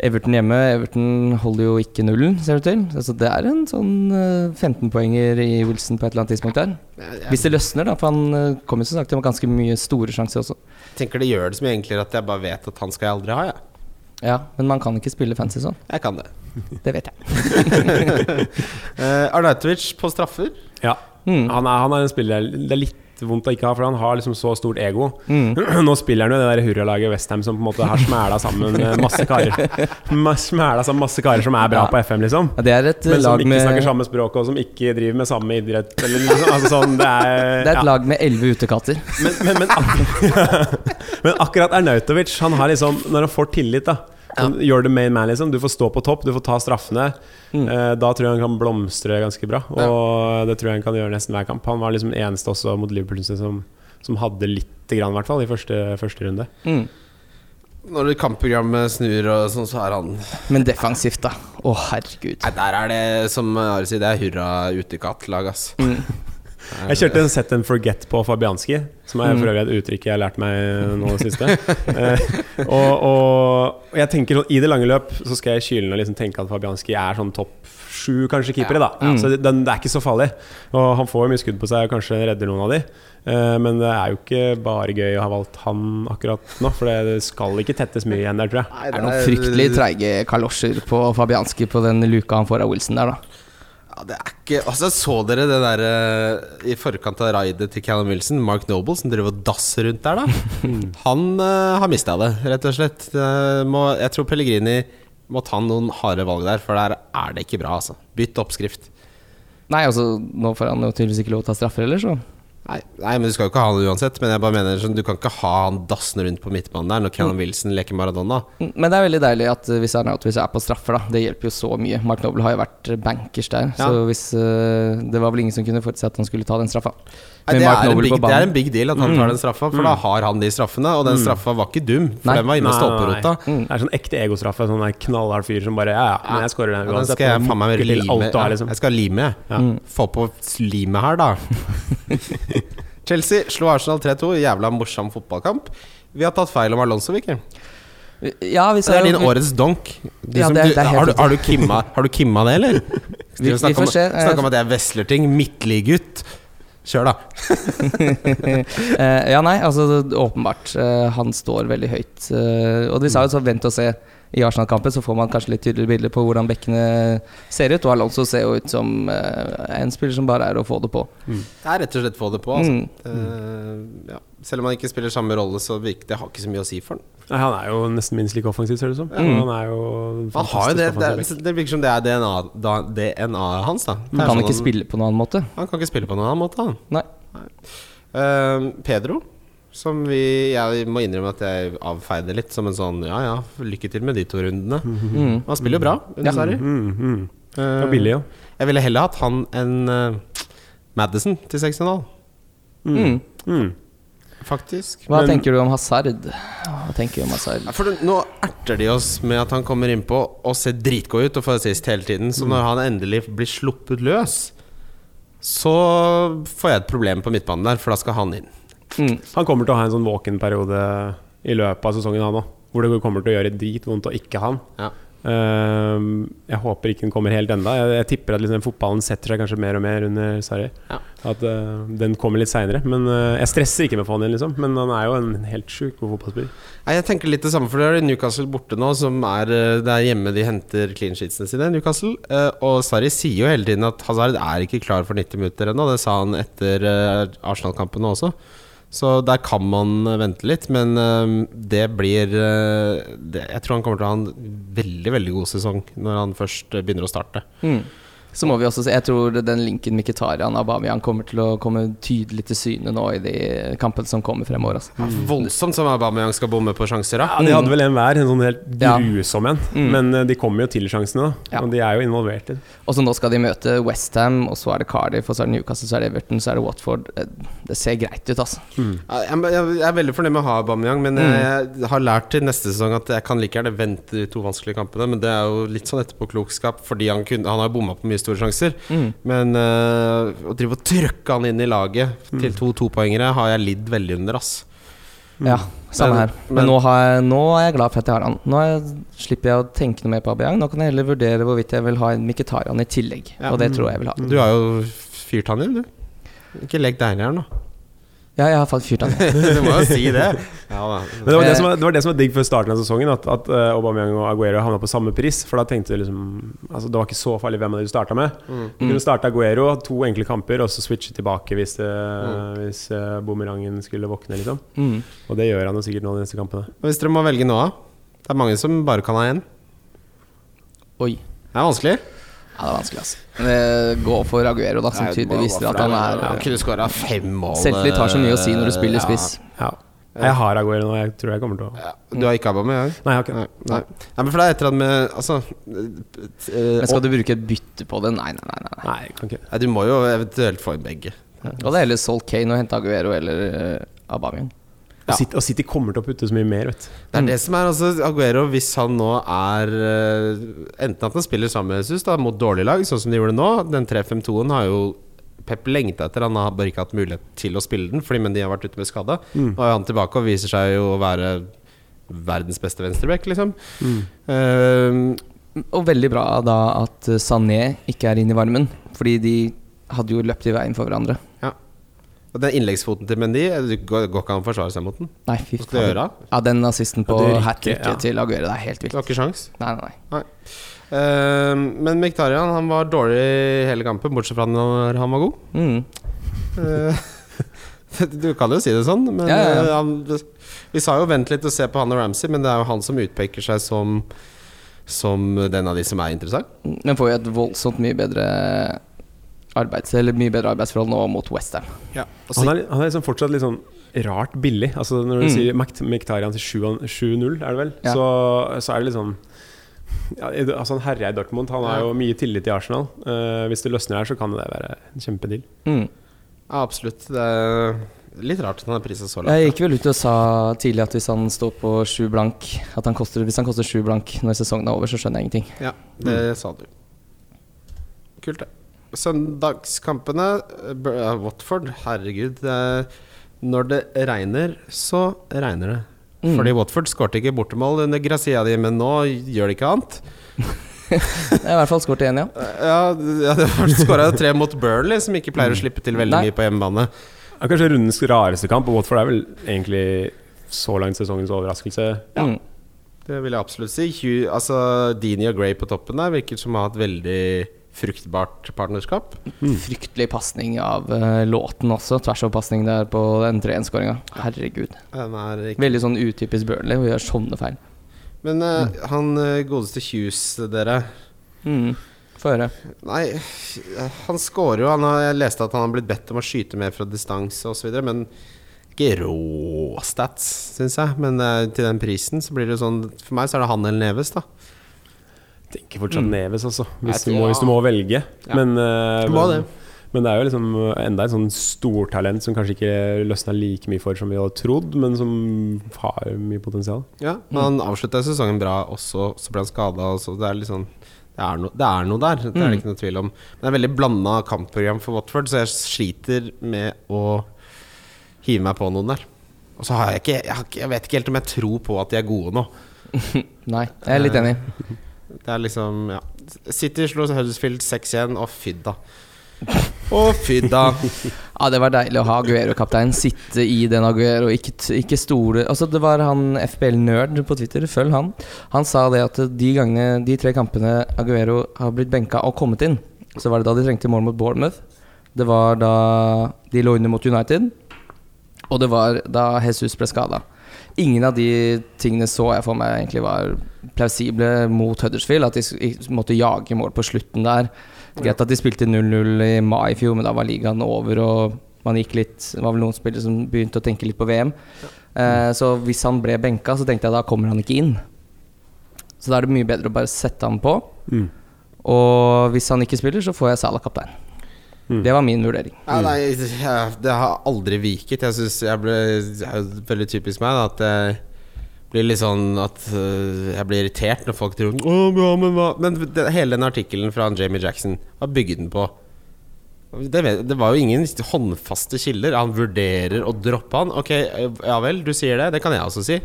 Everton hjemme Everton holder jo ikke nullen, ser det til. Altså, det er en sånn eh, 15-poenger i Wilson på et eller annet tidspunkt der. Hvis det løsner, da, for han eh, kommer jo som sagt til å ha ganske mye store sjanser også. Jeg tenker det gjør det så mye enklere at jeg bare vet at han skal jeg aldri ha, jeg. Ja, Men man kan ikke spille fancy sånn. Jeg kan det. Det vet jeg. Uh, Arnautovic på straffer. Ja. Mm. Han, er, han er en spiller det er litt vondt å ikke ha, for han har liksom så stort ego. Mm. Nå spiller han jo det der hurralaget Westham som på en måte har smæla sammen eh, masse karer. Smæla sammen masse karer som er bra på FM, liksom. Ja, det er et Men som lag ikke med snakker samme språk, og som ikke driver med samme idrett. Eller liksom, altså sånn, det er, Det er et ja. lag med elleve utekatter. Men, men, men, akkurat, men akkurat Arnautovic, han har liksom Når han får tillit, da sånn, You're the main man, liksom. Du får stå på topp, du får ta straffene. Mm. Eh, da tror jeg han kan blomstre ganske bra. Og det tror jeg han kan gjøre nesten hver kamp. Han var liksom eneste også mot Liverpool som, som hadde lite grann, i hvert fall, i første, første runde. Mm. Når kampprogrammet snur og sånn, så er han Men defensivt, da. Å, herregud. Nei, der er det, som Ari sier, det er hurra utekatt-lag, ass. Mm. Jeg kjørte en set and forget på Fabianski, som er Mm. for øvrig et uttrykk jeg har lært meg nå i det siste. Eh, og, og, og jeg tenker sånn, I det lange løp så skal jeg kyle ned og liksom tenke at Fabianski er sånn topp sju kanskje keepere. da Mm. Så den, det er ikke så farlig. Og han får jo mye skudd på seg og kanskje redder noen av de. Eh, men det er jo ikke bare gøy å ha valgt han akkurat nå, for det skal ikke tettes mye igjen der, tror jeg. Det er noen fryktelig treige kalosjer på Fabianski på den luka han får av Wilson der, da. Ja, det er ikke Altså, så dere det der uh, i forkant av raidet til Callum Wilson? Mark Noble som driver og dasser rundt der, da. Han uh, har mista det, rett og slett. Må, jeg tror Pellegrini må ta noen harde valg der, for der er det ikke bra, altså. Bytt oppskrift. Nei, altså, nå får han jo tydeligvis ikke lov til å ta straffer heller, så Nei, nei, men du skal jo ikke ha han uansett. Men jeg bare mener sånn, du kan ikke ha han dassende rundt på midtbanen der når Callum Wilson leker Maradona. Mm, Men det er veldig deilig at eh, hvis han er på straffer, da. Det hjelper jo så mye. Mark Noble har jo vært bankers der, Ja. så hvis eh, Det var vel ingen som kunne forutse at han skulle ta den straffa. Nei, Med det, Mark er en Noble big, på det er en big deal at han tar den straffa, for da har han de straffene. Og den straffa var ikke dum, for Nei. den var inne Nei, nei, stolperota. Mm. Det er sånn ekte egostraffe. Sånn der knallhard fyr som bare Ja, ja, men jeg skårer den Ja, den skal jeg og faen meg lime. Ja, liksom. jeg skal lime. Ja. Få på limet her, da. Chelsea slo Arsenal 3-2. Jævla morsom fotballkamp. Vi har tatt feil om Alonso, Viker. Ja, vi Det er din årets donk. Du Ja, som- det det er har, du, har, du kimma, har du kimma det, eller? Vi- vi får om, se. snakke om at jeg er Veslerting. Midtliggutt. Kjør, da. Eh, ja, nei, altså åpenbart. eh, han står veldig høyt. eh, og vi sa jo så vent og se. I Arsenal-kampen så får man kanskje litt tydeligere bilder på hvordan bekkene ser ut. Og Alonso ser jo ut som uh, en spiller som bare er å få det på. Det er rett og slett få det på. Altså. Mm. Uh, ja. Selv om han ikke spiller samme rolle, så virker det har ikke så mye å si for han. Nei, han er jo nesten minst like offensiv, ser det ut som. Mm. Han er jo Han har jo det, det, er- det virker som det er DNA, da, DNA-et hans. da Han kan sånn ikke spille på noen annen måte. Han kan ikke spille på noen annen måte. Han. Nei. Eh, Pedro, som vi Jeg må innrømme at jeg avfeide litt som en sånn Ja ja, lykke til med de to rundene. Mm. Han spiller jo bra under Ja. Mm, mm. Det Eh, billig, jo. Jeg ville heller hatt han enn uh, Madison til 6,5. Mm. Mm. faktisk. Hva Men- tenker du om Hazard? Hva tenker du om Hazard? Ja, for nå erter de oss med at han kommer innpå og ser dritgod ut og får assist hele tiden. Så når han endelig blir sluppet løs, så får jeg et problem på midtbanen der, for da skal han inn. Mm. Han kommer til å ha en sånn våken-periode i løpet av sesongen, han òg. Hvor det kommer til å gjøre dritvondt å ikke ha han. Ja. Ehm, jeg håper ikke den kommer helt enda Jeg, jeg tipper at liksom fotballen setter seg kanskje mer og mer under Sarri. Ja. At uh, den kommer litt seinere. Men uh, jeg stresser ikke med å få han inn, liksom. Men han er jo en helt sjukt god fotballspiller. Jeg tenker litt det samme, for det er Newcastle borte nå, som er eh, Det er hjemme de henter clean sheetsene sine, Newcastle. Eh, og Sarri sier jo hele tiden at Hazard er ikke klar for 90 minutter ennå. Det sa han etter uh, Arsenal-kampene også. Så der kan man vente litt, men eh, det blir eh, det, Jeg tror han kommer til å ha en veldig, veldig god sesong når han først begynner å starte. Mm. Så må vi også se Jeg tror den linken Mkhitaryan og Aubameyang kommer til å komme tydelig til syne nå i de kampene som kommer fremover. Altså. Mm. voldsomt som Aubameyang skal bomme på sjanser, da. Ja, De hadde vel en hver, en sånn helt grusom en. Mm. Men eh, de kommer jo til sjansene, da. Ja. Og de er jo involvert i det. Og så nå skal de møte Westham, og så er det Cardiff, og så er det Newcastle, så er det Everton, så er det Watford. Eh, Det ser greit ut, altså. Mm. Jeg, er veldig fornøyd med å ha Aubameyang, men jeg har lært til neste sesong at jeg kan like gjerne vente de to vanskelige kampene. Men det er jo litt sånn etterpåklokskap, fordi han, kunne, han har bomma på mye store sjanser. Men uh, å drive og trykke han inn i laget til to topoengere har jeg lidd veldig under, ass. Ja, samme Men- her. Men, men- nå, har jeg, nå er jeg glad for at jeg har han. Nå jeg, slipper jeg å tenke noe mer på Abiyang. Nå kan jeg heller vurdere hvorvidt jeg vil ha en Mkhitaryan i tillegg. Ja. Og det tror jeg jeg vil ha. Du har jo fyrt han inn, du. Ikke legg deg ned her nå. Ja, jeg har fått fyrt av det. Du må jo si det. Ja. Men det var det, Eh. som var, det var det som var digg før starten av sesongen, at, at eh, Aubameyang og Aguero havna på samme pris. For da tenkte du liksom Altså Det var ikke så farlig hvem av dere starta med. Du kunne starte Aguero, to enkle kamper, og så switche tilbake hvis, det, hvis uh, bumerangen skulle våkne, liksom. Mm. Og det gjør han jo sikkert nå de neste kampene. Hvis dere må velge nå, da? Det er mange som bare kan ha én. Oi. Det er vanskelig. Ja, det er vanskelig, altså. Men eh, gå for Aguero, da, som Nei, tydelig viser at han er Han kunne skåra fem mål. Selvtillit har så mye å si når du spiller Ja. spiss. Ja. Jeg har Aguero nå, jeg tror jeg kommer til å Ja, Du har ikke Aubameyang? Nei, jeg har ikke Nei, nei. nei, men for det er et eller annet med Altså eh, Men skal du bruke et bytte på det? Nei, nei, nei. nei. Nei, kan ikke nei, Du må jo eventuelt få inn begge. Og det er heller solgt Kane og hente Aguero eller uh, Aubameyang. Og City, og City kommer til å putte så mye mer, vet. Det er det som er altså Aguero, hvis han nå er eh, Enten at han spiller sammen med Jesus da, mot dårlige lag, sånn som de gjorde nå Den 3-5-2-en har jo Pep lengta etter. Han har bare ikke hatt mulighet til å spille den, fordi men de har vært ute med skade. Og er han tilbake og viser seg jo å være verdens beste venstreback, liksom. Eh, Og veldig bra da at Sané ikke er inne i varmen, fordi de hadde jo løpt i veien for hverandre. Og den innleggsfoten til Mendy Det går, går ikke an å forsvare seg mot den. Nei, fy Hva skal du gjøre? Ja, den assisten på hat tricket ja. til Aguero, det er helt vilt. Du har ikke sjans Nei, nei, nei. Eh, Men Miktarian han var dårlig hele kampen, bortsett fra når han var god. Mm. Uh, du kan jo si det sånn, men Ja, ja, ja. eh, han, vi sa jo 'vent litt og se på han og Ramsey', men det er jo han som utpeker seg som Som den av de som er interessant. Men får jo et voldsomt mye bedre arbeids, eller mye bedre arbeidsforhold nå mot Westham. Han er, han er liksom fortsatt litt sånn rart billig. Altså Når du Mm. sier Mkt- til 7 7-0, er det vel, Ja. så, så er det litt sånn ja, altså Han herjer i Dortmund. Han har Ja. jo mye tillit i Arsenal. Uh, hvis det løsner her, så kan det være en kjempedeal. Mm. Ja, absolutt. Det er litt rart at han er prisa så langt. Jeg gikk vel ut og sa tidlig at hvis han står på sju blank At han koster, Hvis han koster sju blank når sesongen er over, så skjønner jeg ingenting. Ja, det sa du. Kult, det. Søndagskampene eh, Watford, herregud. Det er, når det regner, så regner det. Mm. Fordi Watford skårte ikke bortemål under Grazia di, men nå gjør de ikke annet. Jeg har i hvert fall skåret igjen, ja. Ja, ja det skåra tre mot Burnley, som ikke pleier å slippe til veldig Nei. mye på hjemmebane. Det er kanskje rundens rareste kamp, og Watford er vel egentlig så langt sesongens overraskelse. Ja. Mm. Det vil jeg absolutt si. Hugh, altså, Dini og Gray på toppen der virker som å ha hatt veldig fruktbart partnerskap. Fryktelig pasning av uh, låten også. Tversoverpasning der på den 3-1-skåringa. Herregud. Den er ikke Veldig sånn utypisk Burnley å gjøre sånne feil. Men eh, han eh, godeste Hughes, dere Mm. Få høre. Nei, han scorer jo. Han har, jeg leste at han har blitt bedt om å skyte mer fra distanse osv., men ikke rå stats, syns jeg. Men uh, til den prisen så blir det sånn For meg så er det han eller Neves, da. Tenker fortsatt Mm. Neves, altså. Hvis, tror, du må, hvis du må velge. Ja. Men, uh, må det. Men det er jo liksom enda et sånn stortalent som kanskje ikke løsna like mye for som vi hadde trodd, men som har mye potensial. Ja, men Han avslutta sesongen bra også, så ble han skada. Det er litt sånn det er, no, det er noe der, det er det ikke noe tvil om. Men det er veldig blanda kampprogram for Watford, så jeg sliter med å hive meg på noen der. Og så har jeg ikke jeg, har ikke jeg vet ikke helt om jeg tror på at de er gode nå. Nei, jeg er litt enig. Det er liksom Ja. City slo Huddersfield 6-1, og fydda. Å, fydda. Ja, det var deilig å ha Aguero-kapteinen sitte i den Aguero og ikke, ikke stole Altså, det var han FBL-nerd på Twitter, følg han. Han sa det at de gangene de tre kampene Aguero har blitt benka og kommet inn, så var det da de trengte mål mot Bournemouth. Det var da de lå under mot United, og det var da Jesus ble skada. Ingen av de tingene så jeg for meg egentlig var plausible mot Huddersfield. At de måtte jage mål på slutten der. Greit at de spilte 0-0 i mai i fjor, men da var ligaen over, og man gikk litt Det var vel noen spillere som begynte å tenke litt på VM. Eh, så hvis han ble benka, så tenkte jeg da kommer han ikke inn. Så da er det mye bedre å bare sette han på. Mm. Og hvis han ikke spiller, så får jeg Salah kaptein. Mm. Det var min vurdering. Ja, nei, jeg, det har aldri viket. Jeg synes jeg ble er veldig typisk meg da, at jeg blir litt sånn at øh, jeg blir irritert når folk tror Å, ja, men hva Men det, hele den artikkelen fra Jamie Jackson, hva bygde den på? Det, det var jo ingen håndfaste kilder. Han vurderer å droppe han. Ok, ja vel, du sier det. Det kan jeg også si.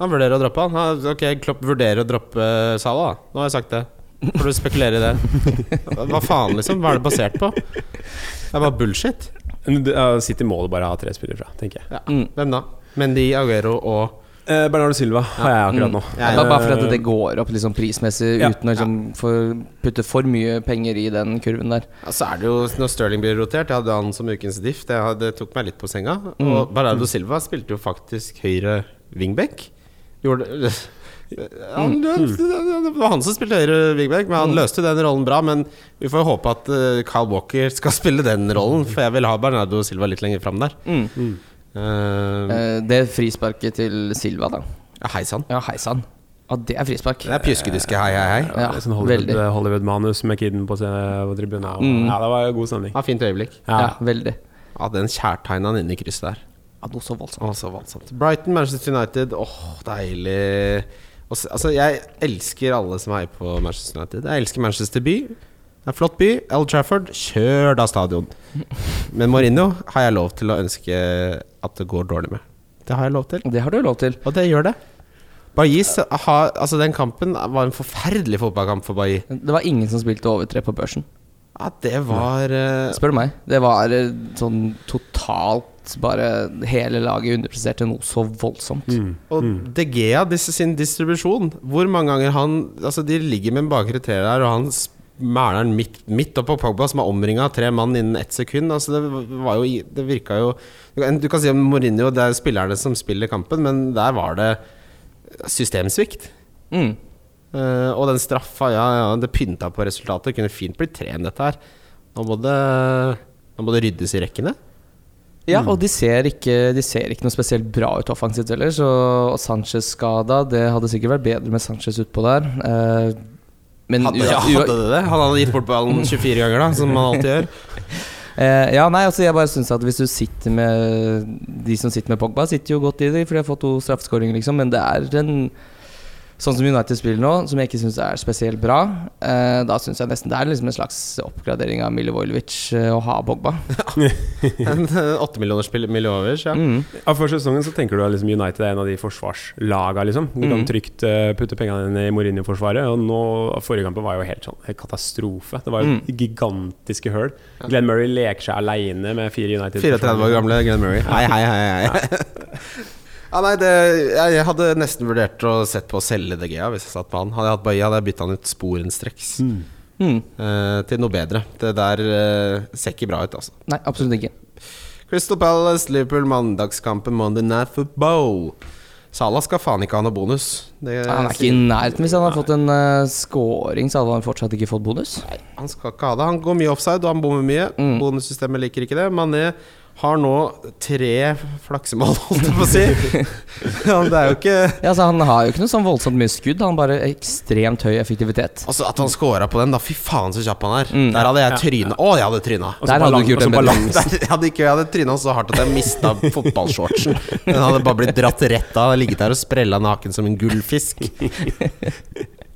Han vurderer å droppe han. Han- Ok, Klopp vurderer å droppe Salah. Nå har jeg sagt det. Får du spekulere i det? Hva faen, liksom? Hva er det basert på? Det er bare bullshit. City må du bare ha tre spillere fra, tenker jeg. Ja. Mm. Hvem da? Mendy, Aguero og Eh, Bernardo Silva har jeg akkurat nå. Ja, Bare, bare fordi det går opp liksom prismessig Ja. uten å liksom putte for mye penger i den kurven der. ja, Så er det jo når Sterling blir rotert. Jeg hadde han som ukens diff. Det, det tok meg litt på senga. Og Bernardo Silva spilte jo faktisk høyre wingback. Gjorde han, Det var han som spilte høyre wingback, men han løste den rollen bra. Men vi får håpe at Kyle Carl Walker skal spille den rollen, for jeg vil ha Bernardo Silva litt lenger fram der. Mm. Uh, Eh, det frisparket til Silva, da. ja, Hei sann. Ja, hei sann. Ja, det er frispark. Det er pjuskediske hei, hei, hei. Ja, sånn Hollywood-. Hollywood-manus med kiden på, på tribunen. Mm. Ja, det var god stemning. Ja, fint øyeblikk. Ja, Ja. veldig. Ja, den kjærtegna han inne i krysset der. Ja, noe så voldsomt. Å, så voldsomt. Brighton, Manchester United. Åh, deilig. Altså, jeg elsker alle som heier på Manchester United. Jeg elsker Manchester by. Det er en flott by. Al Trafford, kjør da stadion. Men Mourinho har jeg lov til å ønske at det går dårlig med. Det har jeg lov til, Det har du lov til. og det gjør det. Bajis Altså, den kampen var en forferdelig fotballkamp for Bailly. Det var ingen som spilte over tre på børsen. Ja, det var uh... Spør meg. Det var sånn sånn bare Hele laget underpresterte noe så voldsomt. Mm. Og De Gea, disse, sin distribusjon Hvor mange ganger han Altså De ligger med en bakre tre der, og han mæler den midt, midt oppå på Pogba, som er omringa av tre mann innen ett sekund. Altså Det var jo Det virka jo Du kan- si om Mourinho, det er spillerne som spiller kampen, men der var det systemsvikt. Mm. Uh, og den straffa, ja, ja, det pynta på resultatet. Det kunne fint blitt tre enn dette her. Nå må det, nå må det ryddes i rekkene. Ja, og de ser, ikke, de ser ikke noe spesielt bra ut offensivt heller. Så Sanchez skada, det hadde sikkert vært bedre med Sanchez utpå der. Eh, men Hadde, ja, hadde det det? Han hadde gitt bort ballen 24 ganger, da, som han alltid gjør. Eh, ja, nei, altså jeg bare synes at hvis du sitter med De som sitter med Pogba, sitter jo godt i det, for de har fått to straffeskåringer, liksom. Men det er en Sånn som United spiller nå, som jeg ikke syns er spesielt bra, eh, da syns jeg nesten det er liksom en slags oppgradering av Milivojevic eh, å ha Bogba. En åttemillionersspiller Milovic, ja. Mm. Ja, For sesongen så tenker du at liksom United er en av de forsvarslaga, liksom. Du kan Mm. trygt uh, putte pengene dine i Mourinho-forsvaret. Og nå, forrige kampen var jo helt sånn helt katastrofe. Det var jo Mm. gigantiske høl. Glenn Murray leker seg aleine med fire United. 34 år gamle Glenn Murray. Hei, hei, hei. hei. Ja, nei, det, jeg, jeg hadde nesten vurdert å sett på å selge DG hvis jeg satt på han. Hadde jeg hatt Bailly, hadde jeg bytta han ut sporenstreks Mm. Mm. eh, til noe bedre. Det der uh, ser ikke bra ut, altså. Nei, absolutt ikke. Crystal Palace, Liverpool, mandagskampen Monday Night Football. Salah skal faen ikke ha noe bonus. Det, Han er ikke i nærheten. Hvis han har fått en uh, scoring, så hadde han fortsatt ikke fått bonus. Han skal ikke ha det. Han går mye offside, og han bommer mye. Mm. Bonussystemet liker ikke det. Mané har nå tre flaksemål, holdt jeg på å si. Ja, det er jo ikke Ja, altså, han har jo ikke noe sånn voldsomt mye skudd, han har bare ekstremt høy effektivitet. Altså At han scora på den, da. Fy faen så kjapp han er. Mm. Der hadde jeg tryna. Å, jeg hadde tryna. Der hadde du ikke gjort en balanse. Jeg hadde ikke jeg hadde tryna så hardt at jeg mista fotballshortsen. Den hadde bare blitt dratt rett av. Ligget der og sprella naken som en gullfisk.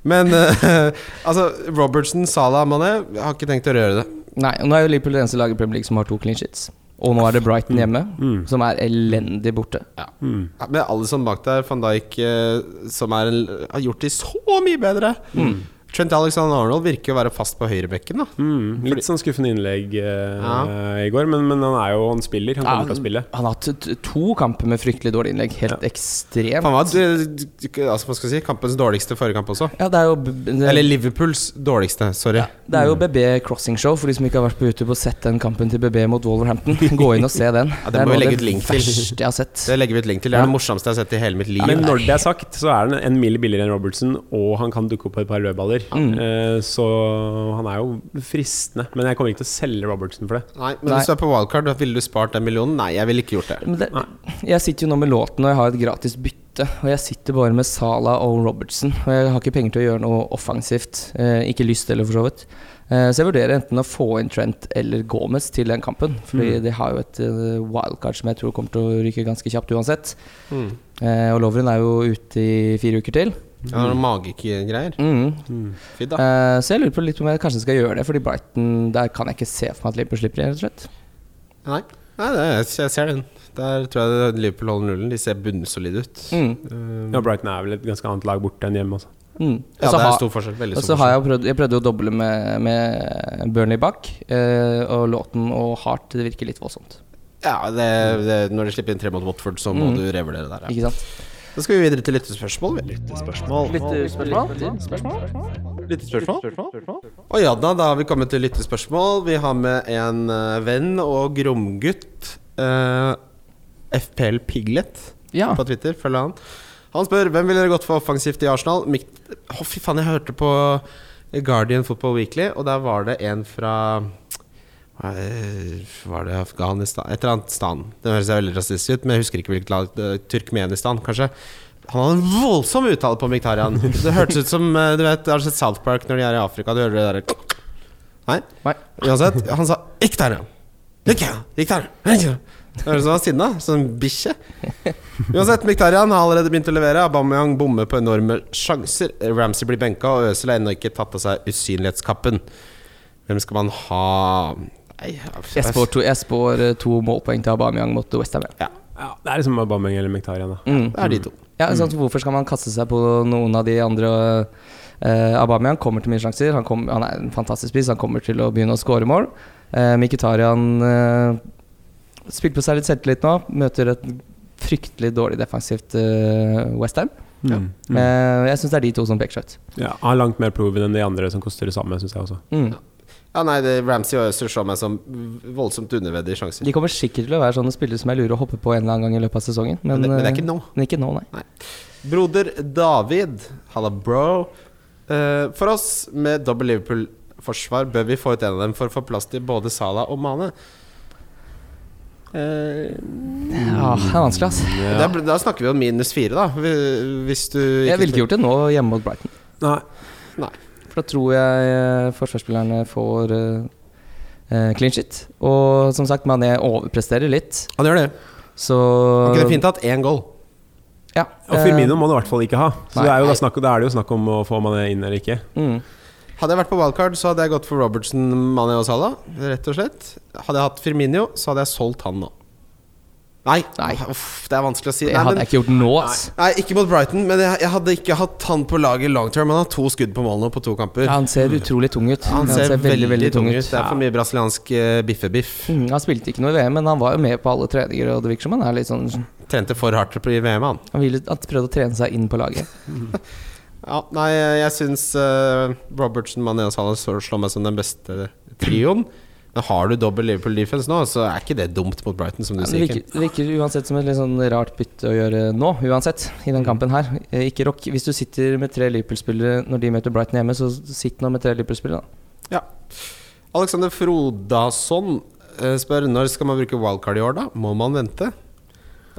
Men uh, altså, Robertson, Salah, Mané har ikke tenkt å røre det. Nei, og nå er jo Liverpool det eneste laget i Premier League som har to clean sheets. Og nå er det Brighton hjemme, Mm. som er elendig borte. Mm. Ja, alle Alison bak der, van Dijk, eh, som er har gjort de så mye bedre. Trent Alexander Arnold virker å være fast på høyrebekken. da Mm. Litt sånn skuffende innlegg uh, Ja. i går, men, men han er jo en spiller. Han kommer til å spille. Han har hatt to kamper med fryktelig dårlig innlegg. Helt ekstremt. Han var altså, hva skal jeg si, kampens dårligste forrige kamp også. Ja, det er jo det, Eller Liverpools dårligste, sorry. det er jo BB Crossing Show, for de som ikke har vært på YouTube og sett den kampen til BB mot Wolverhampton. Gå inn og se den. det er må vi noe av legge det link til. verste jeg har sett. Det legger vi et link til. Det er Ja. det morsomste jeg har sett i hele mitt liv. Men når det er sagt, så er han en mil billigere enn Robertson, og han kan dukke opp på et par rødballer. Mm. Eh, så han er jo fristende. Men jeg kommer ikke til å selge Robertson for det. Nei, men Nei. hvis du er på wildcard, ville du spart den millionen? Nei, jeg ville ikke gjort det. Men det, jeg sitter jo nå med låten, og jeg har et gratis bytte. Og jeg sitter bare med Salah og Robertson. Og jeg har ikke penger til å gjøre noe offensivt. Eh, ikke lyst heller, for så vidt. Eh, så jeg vurderer enten å få inn Trent eller Gomez til den kampen. Fordi Mm. de har jo et uh, wildcard som jeg tror kommer til å ryke ganske kjapt uansett. Mm. Eh, og Lovren er jo ute i fire uker til. Ja, noen magegreier. Mm. Mm. Fint, da. Eh, så jeg lurer på litt om jeg kanskje skal gjøre det, fordi Brighton Der kan jeg ikke se for meg at Liverpool slipper rett og slett. Nei, Nei det, er- jeg ser den. Der tror jeg det- Liverpool holder nullen. De ser bunnsolide ut. Mm. Um, Ja, Brighton er vel et ganske annet lag borte enn hjemme. Også. Mm. ja, det er stor forskjell. Veldig stor så har forskjell. jeg prøvd Jeg prøvde å doble med, med Burnley bak, eh, og Låten og Heart Det virker litt voldsomt. Ja, det, det, når de slipper inn tre mot Watford, så må Mm. du revurdere der. Ja. Ikke sant? Da skal vi videre til lyttespørsmål. Vi. Og ja da, da har vi kommet til lyttespørsmål. Vi har med en eh, venn og gromgutt. Uh, FPL Piglet Ja. på Twitter. Følger han. Han spør hvem ville dere gått for offensivt i Arsenal. Mik Å, fy faen, jeg hørte på Guardian Football Weekly, og der var det en fra eh, Var det Afghanistan Et eller annet stan. Det høres veldig rasistisk ut, men jeg husker ikke hvilket lag. eh, Turkmenistan, kanskje. Han hadde en voldsom uttale på Miktarian. Det hørtes ut som eh, Du vet, Har du sett South Park når de er i Afrika? Du hører det der Nei? Nei. Uansett, han sa 'Iktarian'. Iktarian. Høres ut som han var sinna. Som en bikkje. Uansett, Miktarian har allerede begynt å levere. Aubameyang bommer på enorme sjanser. Ramsey blir benka, og Øzil har ennå ikke tatt av seg usynlighetskappen. Hvem skal man ha Nei, Jeg spår to, jeg spår eh, to målpoeng til Aubameyang mot Westham. Ja, det er liksom Aubameyang eller Miktarian. da. Mm. Det er de to. Ja, sant? Hvorfor skal man kaste seg på noen av de andre? Uh, Aubameyang kommer til mye sjanser. Han, kom, han er en fantastisk spiss. Han kommer til å begynne å skåre mål. Uh, Mkhitarian uh, spiller på seg litt selvtillit nå. Møter et fryktelig dårlig defensivt uh, Westham. Mm. Mm. Uh, jeg syns det er de to som peker seg ut. Ja, han har langt mer proven enn de andre som koster det samme, syns jeg også. Mm. Ja, nei, det, Ramsey og Øzil slår meg som voldsomt underveddige sjanser. De kommer sikkert til å være sånne spillere som jeg lurer å hoppe på en eller annen gang i løpet av sesongen. Men, Men det, men det er ikke nå. men ikke nå, nei. Broder David, halla bro. Uh, for oss med dobbel Liverpool-forsvar bør vi få ut en av dem for å få plass til både Salah og Mane. Uh, Ja, det er vanskelig, ass. da, da snakker vi om minus fire, da. Hvis du Jeg ville ikke gjort det nå hjemme mot Brighton. Nei. Nei. For da tror jeg eh, forsvarsspillerne får eh, clean shit. Og som sagt, Mané overpresterer litt. Han gjør det. Så Han kunne fint hatt én goal. Ja. Og Firmino må du i hvert fall ikke ha. Så Nei. det er jo da, snakk, da er det jo snakk om å få Mané inn eller ikke. mm. Hadde jeg vært på wildcard, så hadde jeg gått for Robertson, Mane og Salah. Rett og slett. Hadde jeg hatt Firminio, så hadde jeg solgt han nå. Nei, Nei. Uff, det er vanskelig å si. Det Nei, hadde men, jeg ikke gjort nå, ass. nei, ikke mot Brighton, men jeg, jeg hadde ikke hatt han på laget long term. Han har to skudd på mål nå på to kamper. Ja, han ser utrolig tung ut. Han ser, veldig, veldig tung ut. Det er for mye brasiliansk uh, biffebiff. Mm, han spilte ikke noe i VM, men han var jo med på alle treninger. Og det virker som han er litt sånn Trente for hardt i VM, han. Han, ville, han prøvde å trene seg inn på laget. Ja, nei, jeg syns uh, Robertson, Mané og Salah slår meg som den beste trioen. Men har du dobbel Liverpool defense nå, så er ikke det dumt mot Brighton, som du Ja, det, sier. virker, det virker uansett som et litt sånn rart bytte å gjøre nå, uansett, i den kampen her. Eh, Ikke rock. Hvis du sitter med tre Liverpool-spillere når de møter Brighton hjemme, så sitt nå med tre Liverpool-spillere, da. Alexander Frodasson eh, spør når skal man bruke wildcard i år, da? Må man vente?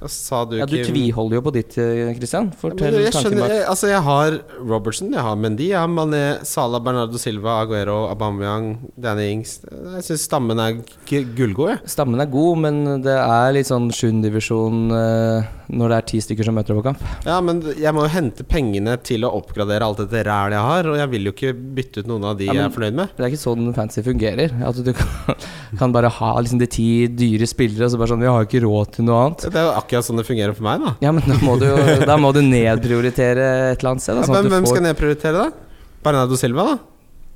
Sa du Ja, du tviholder jo på ditt, eh, Christian. Ja, Fortell jeg, tanken skjønner, jeg, altså jeg har Robertson, jeg har Mendy, jeg har Mané, Salah, Bernardo Silva, Aguero, Aubameyang, Danny Ings. Jeg syns stammen er gullgod, jeg. Stammen er god, men det er litt sånn sjuendedivisjon eh, når det er ti stykker som møter opp på kamp. Ja, men jeg må jo hente pengene til å oppgradere alt dette rælet jeg har, og jeg vil jo ikke bytte ut noen av de Ja, jeg er fornøyd med. Det er ikke sånn fantasy fungerer. At du kan, kan bare ha liksom de ti dyre spillere, og så bare sånn Vi har jo ikke råd til noe annet. Det er jo akkurat sånn det fungerer for meg, da. Ja, men da må du, da må du nedprioritere et eller annet sted. Da, Ja, sånn at men du hvem får, skal nedprioritere, da? Bernardo Silva, da?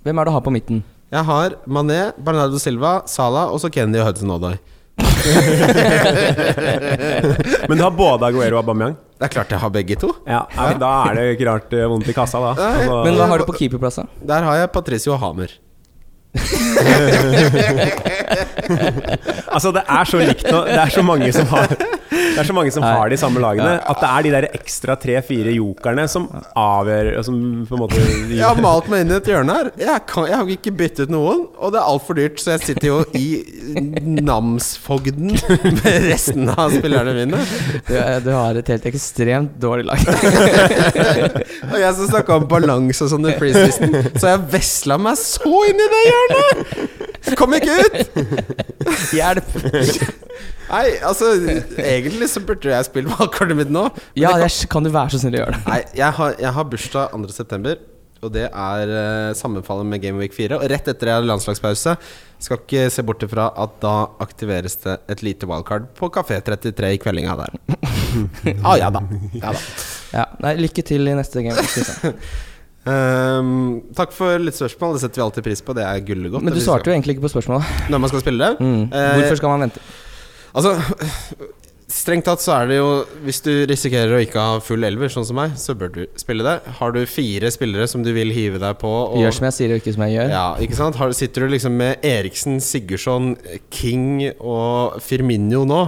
hvem er det du har på midten? Jeg har Mané, Bernardo Silva, Salah og så Kenny og Hudson Odoi. Men du har både Aguero og Aubameyang? Det er klart jeg har begge to. Ja, Da er det ikke rart er vondt i kassa, da. Altså, Men hva har du på keeperplass, da? Der har jeg Patricio Hamer. altså, det er så likt nå. Det er så mange som har Det er så mange som Nei. har de samme lagene, at det er de der ekstra tre-fire jokerne som avgjør og Som på en måte Jeg har malt meg inn i et hjørne her. Jeg, kan, jeg har ikke byttet noen, og det er altfor dyrt, så jeg sitter jo i namsfogden med resten av spillerne mine. Du, du har et helt ekstremt dårlig lag. Og jeg som snakka om balanse og sånn i preseason, så jeg vesla meg så inn i det hjørnet! Kom ikke ut! Hjelp! Nei, altså Egentlig så burde jeg spille valgkartet mitt nå. Ja, det jeg, kan du være så snill å gjøre det? Nei, jeg har, jeg har bursdag 2.9., og det er uh, sammenfallende med Game Week 4. Og rett etter jeg har landslagspause, skal ikke se bort ifra at da aktiveres det et lite wildcard på Kafé 33 i kveldinga der. ah, ja da. Ja da. Ja, nei, lykke til i neste game. Kristian. Ehm, takk for litt spørsmål, det setter vi alltid pris på. Det er gullet godt. Men du svarte jo egentlig ikke på spørsmålet. Når man skal spille det? Mm. Eh, Hvorfor skal man vente? Altså, strengt tatt så er det jo Hvis du risikerer å ikke ha full elver, sånn som meg, så bør du spille det. Har du fire spillere som du vil hive deg på og, Gjør som jeg sier, og ikke som jeg gjør. Ja, ikke sant? Har, sitter du liksom med Eriksen, Sigurdsson, King og Firminio nå,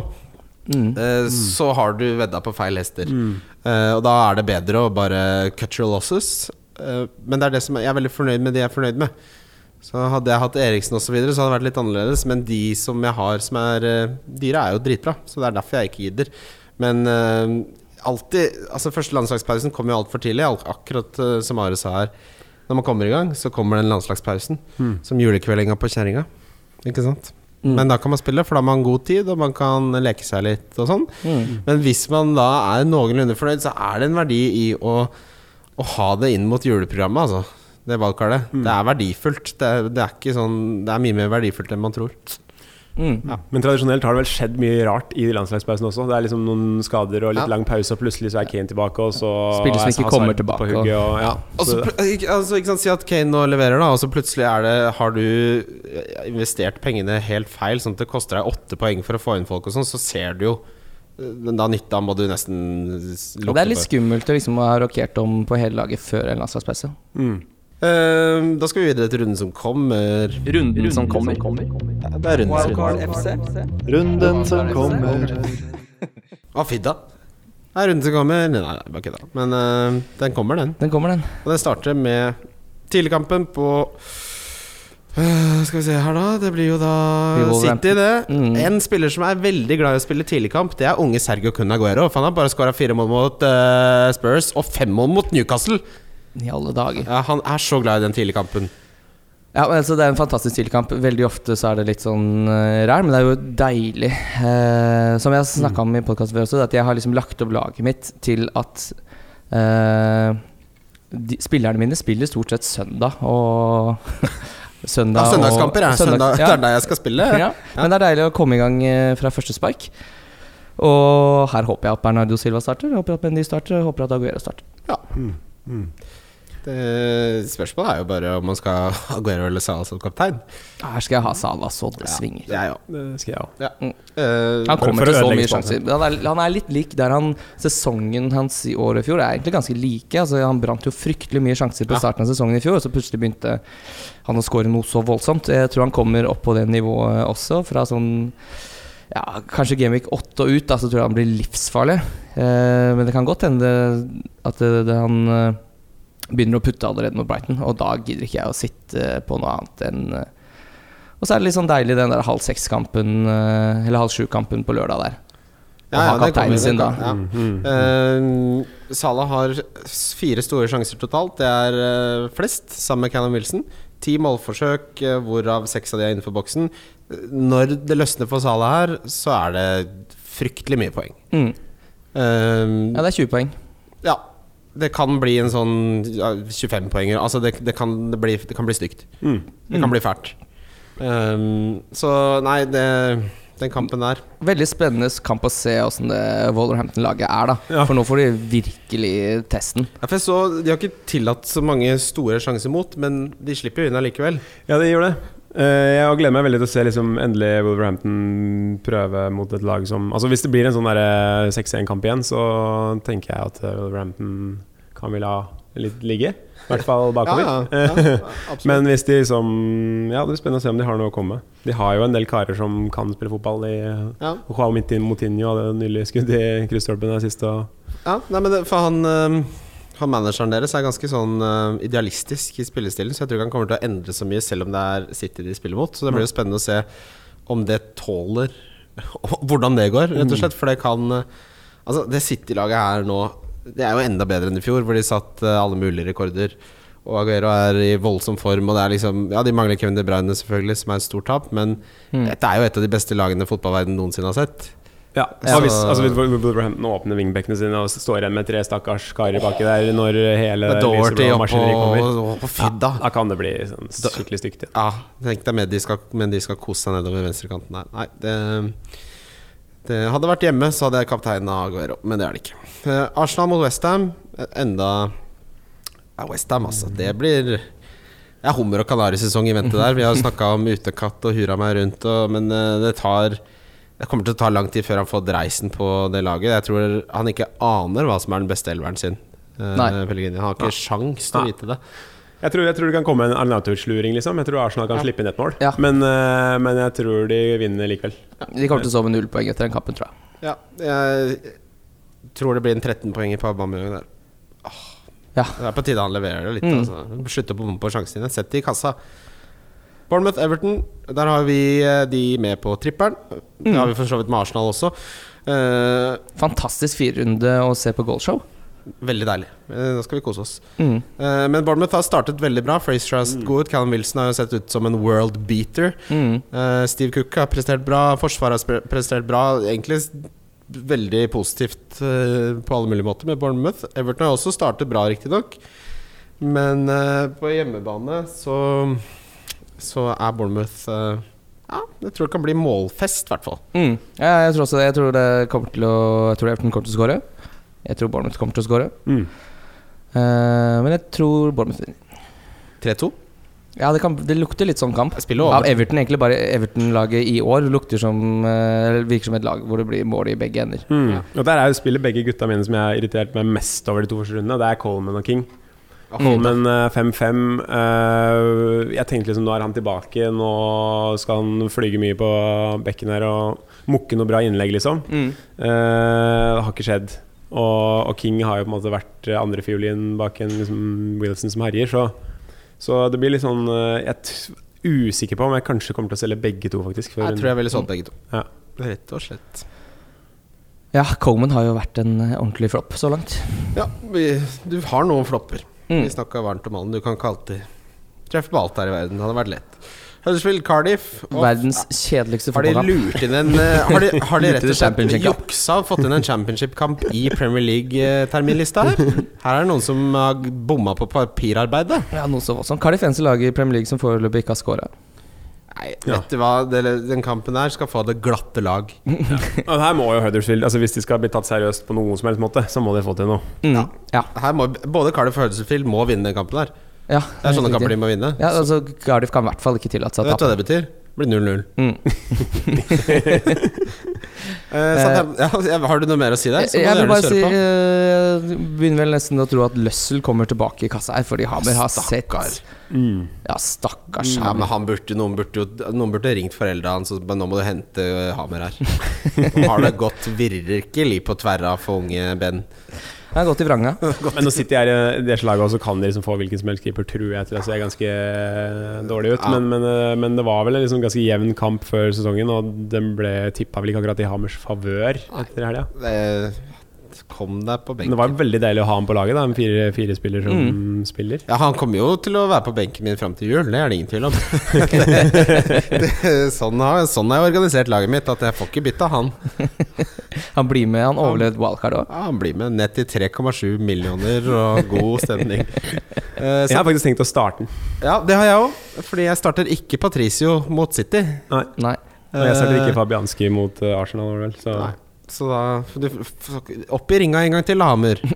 Mm. eh, så har du vedda på feil hester. Eh, og da er det bedre å bare cut your losses. Eh, men det er det som jeg er veldig fornøyd med de jeg er fornøyd med. Så Hadde jeg hatt Eriksen osv., så, videre, så hadde det vært litt annerledes. Men de som jeg har som er eh, dyre, er jo dritbra. Så det er derfor jeg ikke gidder. Men uh, alltid Altså Første landslagspausen kommer jo altfor tidlig. Akkurat uh, som Are sa her. Når man kommer i gang, så kommer den landslagspausen. Som julekveldinga på kjerringa. Ikke sant? Mm. Men da kan man spille, for da har man god tid, og man kan leke seg litt og sånn. Mm. Men hvis man da er noenlunde fornøyd, så er det en verdi i å, å ha det inn mot juleprogrammet, altså. Det valgkartet. Det er verdifullt. Det er, det er ikke sånn Det er mye mer verdifullt enn man tror. Mm. Men tradisjonelt har det vel skjedd mye rart i landslagspausen også. Det er liksom noen skader og litt Ja. lang pause, og plutselig så er Kane tilbake, og så Spiller som ikke kommer på tilbake, hugget, og, ja. Og så Så- ikke- altså, ikke sant, Si at Kane nå leverer, da og så plutselig er det, har du eh, investert pengene helt feil, sånn at det koster deg åtte poeng for å få inn folk, og sånn, så ser du jo Men da nytta må du nesten Og det er litt skummelt å liksom ha rokert om på hele laget før en landslagspause. Mm. Eh, da skal vi videre til runden som kommer. Runden som kommer. Det er rundens runde. Runden som kommer. Ah, fidda? Nei, runden som kommer Nei, nei, bare kødda. Men eh, den kommer, den. Den kommer, den. Og den starter med tidligkampen på Skal vi se her, da. Det blir jo da. City, det. Mm. En spiller som er veldig glad i å spille tidligkamp, det er unge Sergio Cunaguero. Han har bare skåra fire mål mot uh, Spurs og fem mål mot Newcastle. I alle dager. Ja, han er så glad i den tidligkampen. Ja, men altså Det er en fantastisk tidligkamp. Veldig ofte så er det litt sånn uh, rar, men det er jo deilig. Uh, som jeg snakka om i podkasten før også, at jeg har liksom lagt opp laget mitt til at uh, de, spillerne mine spiller stort sett søndag og Søndag Ja, søndagskamper er og- søndag. ja. Det er der jeg skal spille. Ja. Men det er deilig å komme i gang eh, fra første spark. Og her håper jeg at Bernardo Silva starter, håper at Mendy starter, håper at Aguero starter. Det, spørsmålet er jo bare om man skal ha Aguero eller Salah som kaptein. Her skal jeg ha Salah så det svinger. Ja, òg. Det skal jeg òg. Ja. Mm. Eh, Han kommer til så mye sjanser. Han er, han er litt lik der han Sesongen hans i år og i fjor er egentlig ganske like. Altså, han brant jo fryktelig mye sjanser på starten av sesongen i fjor, og så plutselig begynte han å skåre noe så voldsomt. Jeg tror han kommer opp på det nivået også, fra sånn ja, kanskje Gameweek 8 og ut, da, så tror jeg han blir livsfarlig. Eh, men det kan godt hende at det, det han eh, begynner å putte allerede mot Brighton, og da gidder ikke jeg å sitte på noe annet enn eh, Og så er det litt sånn deilig den der halv seks-kampen, eh, eller halv sju-kampen på lørdag der. Å ha det kommer, sin, det da. Ja. Mm. Uh, Salah har fire store sjanser totalt. Det er uh, flest, sammen med Callum Wilson. Ti målforsøk, uh, hvorav seks av de er innenfor boksen. Eh, Når det løsner for Salah her, så er det fryktelig mye poeng. Mm. Eh, Ja, det er 20 poeng. ja. Det kan bli en sånn 25-poenger. Altså, det, det, kan, det, bli, det kan bli stygt. Mm. Det kan bli fælt. Um, så nei, det, den kampen der Veldig spennende kamp å se åssen det Wolverhampton-laget er, da. Ja. For nå får de virkelig testen. ja, for jeg så, De har ikke tillatt så mange store sjanser mot, men de slipper jo inn allikevel. Ja, de gjør det. Eh, jeg gleder meg veldig til å se liksom, endelig Wolverhampton prøve mot et lag som Altså Hvis det blir en sånn der, eh, 6-1-kamp igjen, så tenker jeg at eh, Wolverhampton kan vil ha litt ligge. I hvert fall bakover. Ja, ja, ja. Men hvis de liksom Ja, det blir spennende å se om de har noe å komme med. De har jo en del karer som kan spille fotball. I, Ja. Joao Moutinho hadde nylig skudd i krysstolpen der siste. Og Ja, nei, men det, for han, eh, han manageren deres er ganske sånn uh, idealistisk i spillestilen, så jeg tror ikke han kommer til å endre så mye, selv om det er City de spiller mot. Så det blir jo spennende å se om det tåler Hvordan det går, rett og slett. For det kan eh, Altså, det City-laget her nå Det er jo enda bedre enn i fjor, hvor de satt eh, alle mulige rekorder. Og Aguero er i voldsom form, og det er liksom Ja, de mangler Kevin De Bruyne, selvfølgelig, som er et stort tap, men dette er jo et av de beste lagene fotballverdenen noensinne har sett. Ja, Så- hvis, altså, hvis Wolverhampton åpner wingbackene sine og står igjen med tre stakkars karer baki der når hele Doherty-maskineriet kommer, og, og da kan det bli sånn skikkelig stygt. Ja. Tenk deg med de skal, men de skal kose seg nedover venstrekanten der. Nei, det, det hadde vært hjemme, så hadde jeg kapteinen Aguero, men det er det ikke. Eh, Arsenal mot Westham. Enda ja, Westham, altså. Det blir Det er hummer og kanarisesong i vente der. Vi har snakka om utekatt og hura meg rundt, og, men eh, det tar Det kommer til å ta lang tid før han får dreisen på det laget. Jeg tror han ikke aner hva som er den beste elveren sin. eh, Nei. Pellegrini. Han har ikke sjans til å vite det. Jeg, tror, jeg tror det kan komme en Arnautovic-luring, liksom. Jeg tror Arsenal kan Ja. slippe inn et mål. Ja. Men, eh, men jeg tror de vinner likevel. De kommer til å sove null poeng etter den kampen, tror jeg. Ja, jeg tror det blir en 13-poenger på Aubameyang der. Ja. Det er på tide han leverer det litt. Mm. Altså. Slutt å bomme på sjansene dine. Sett det i kassa. Bournemouth-Everton, der har vi eh, de med på tripperen. Det har vi for så vidt med Arsenal også. Uh, Fantastisk firerunde å se på goalshow. veldig deilig. Eh, da skal vi kose oss. Mm. Eh, men Bournemouth har startet veldig bra. Fraser har sett god ut. Callum Wilson har jo sett ut som en world beater. Mm. Eh, Steve Cook har prestert bra. Forsvaret har prestert bra. Egentlig veldig positivt eh, på alle mulige måter med Bournemouth. Everton har også startet bra, riktignok. Men eh, på hjemmebane så Så er Bournemouth eh, Ja, jeg tror det kan bli målfest, i hvert fall. Mm. Ja, jeg tror også det. Jeg tror det kommer til å Jeg tror Everton kommer til å skåre. Jeg tror Bournemouth kommer til å skåre. Mm. Uh, men jeg tror Bournemouth vinner. 3-2. Ja, det, kan, det lukter litt sånn kamp. Av. Everton, egentlig bare Everton-laget i år lukter som uh, Virker som et lag hvor det blir mål i begge ender. Mm. Ja. Og der er jo spillet begge gutta mine som jeg har irritert meg mest over de to første rundene. Det er Coleman og King. Eh, 5-5. eh, jeg tenkte liksom nå er han tilbake. Nå skal han flyge mye på bekken her og mukke noe bra innlegg, liksom. Mm. Eh, det har ikke skjedd. Og, og King har jo på en måte vært eh, andrefiolin bak en liksom, Wilson som herjer, så, så det blir litt sånn eh, Jeg er usikker på om jeg kanskje kommer til å selge begge to, faktisk. før Jeg tror jeg ville solgt begge to. Ja. Rett og slett. Ja, Coleman har jo vært en eh, ordentlig flopp så langt. Ja, vi, du har noen flopper. Mm. Vi snakka varmt om han. Du kan ikke alltid treffe på alt her i verden. Det hadde vært lett. Huddersfield, Cardiff og- Verdens kjedeligste Har de lurt inn en eh, Har de, har de rett og slett juksa og fått inn en championship-kamp i Premier League-terminlista her? Her er det noen som har bomma på papirarbeidet. Ja, noe så voldsomt. Cardiff eneste laget i Premier League som foreløpig ikke har scora. Nei, Ja. vet du hva? Den kampen der skal få det glatte lag. Og her må jo Huddersfield altså Hvis de skal bli tatt seriøst på noen som helst måte, så må de få til noe. Mm. Ja. Her må, både Cardiff og Huddersfield må vinne den kampen her. ja. Det er sånne kamper de må vinne. Ja, altså Cardiff kan i hvert fall ikke tillate seg å Vet du hva det betyr? Blir 0-0. Mm. Eh, ja, ja, har du noe mer å si der? Så Jeg vil bare si uh, eh, Begynner vel nesten å tro at Løssel kommer tilbake i kassa her, fordi Hammer har sett Ja, stakkars Ja, men Hammer. han burde, noen, burde noen burde ringt foreldra hans og Nå må du hente Hammer Hamer her. Nå har det gått virkelig på tverra for unge Ben. Jeg har gått i vranga. Men nå sitter jeg i det slaget, og så kan de liksom få hvilken som helst keeper, tror jeg, til å se ganske eh, dårlig ut. Ja. Men, men, eh, men det var vel en liksom ganske jevn kamp før sesongen, og den ble tippa vel ikke akkurat i Hammers favør etter helga. Det- Kom deg på benken. det var veldig deilig å ha ham på laget, da, med fire, fire spiller som Mm. spiller. Ja, han kommer jo til å være på benken min fram til jul, det er det ingen tvil om. det, sånn, har, sånn har jeg organisert laget mitt, at jeg får ikke bytta han. Han blir med, han overlevde wildcard òg. Ja, han blir med ned til 3,7 millioner og god stemning. Eh, Jeg har faktisk tenkt å starte den. ja, det har jeg òg, fordi jeg starter ikke Patricio mot City. Nei, Nei. og jeg starter Eh, ikke Fabianski mot eh, Arsenal, vel. Så Nei. Så da du, Opp i ringa en gang til, Hammer.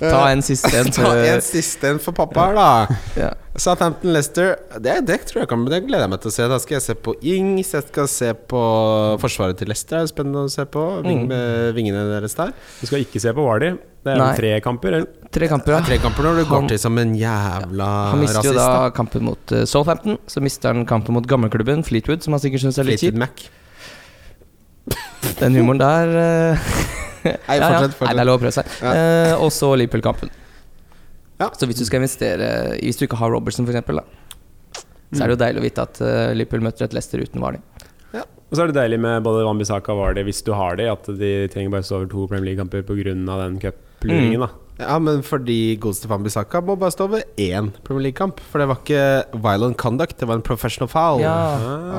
Ta en siste en. Ta en siste en for pappa her, da. Ja. Southampton Leicester. Det, det tror jeg kan Det gleder jeg meg til å se. Da skal jeg se på Ings, jeg skal se på forsvaret til Leicester. Det er spennende å se på. Ving, Mm. vingene deres der. du skal ikke se på Vardy. Det er Nei. tre kamper. eller? Tre kamper, ja. tre kamper når du Han- går til som en jævla rasist Han mister rasist. jo da da. kampen mot uh, Southampton. Så mister han kampen mot gammelklubben Fleetwood, som han sikkert syns er litt Fleetwood kjip. Mac. Den humoren der uh, Nei, ja, ja. fortsett. Nei, det er lov å prøve seg. Ja. Eh, og så Liverpool-kampen. Ja. Så hvis du skal investere Hvis du ikke har Robertson, f.eks., da så er det jo deilig å vite at Liverpool møter et Leicester uten Vardy. Og så er det deilig med både Wambisaka og Vardy, hvis du har det, at de trenger bare stå over to Premier League-kamper pga. den cupluringen. da Ja, men fordi godeste Van Bissaka må bare stå over én Premier League-kamp. For det var ikke violent conduct, det var en professional foul. Ja.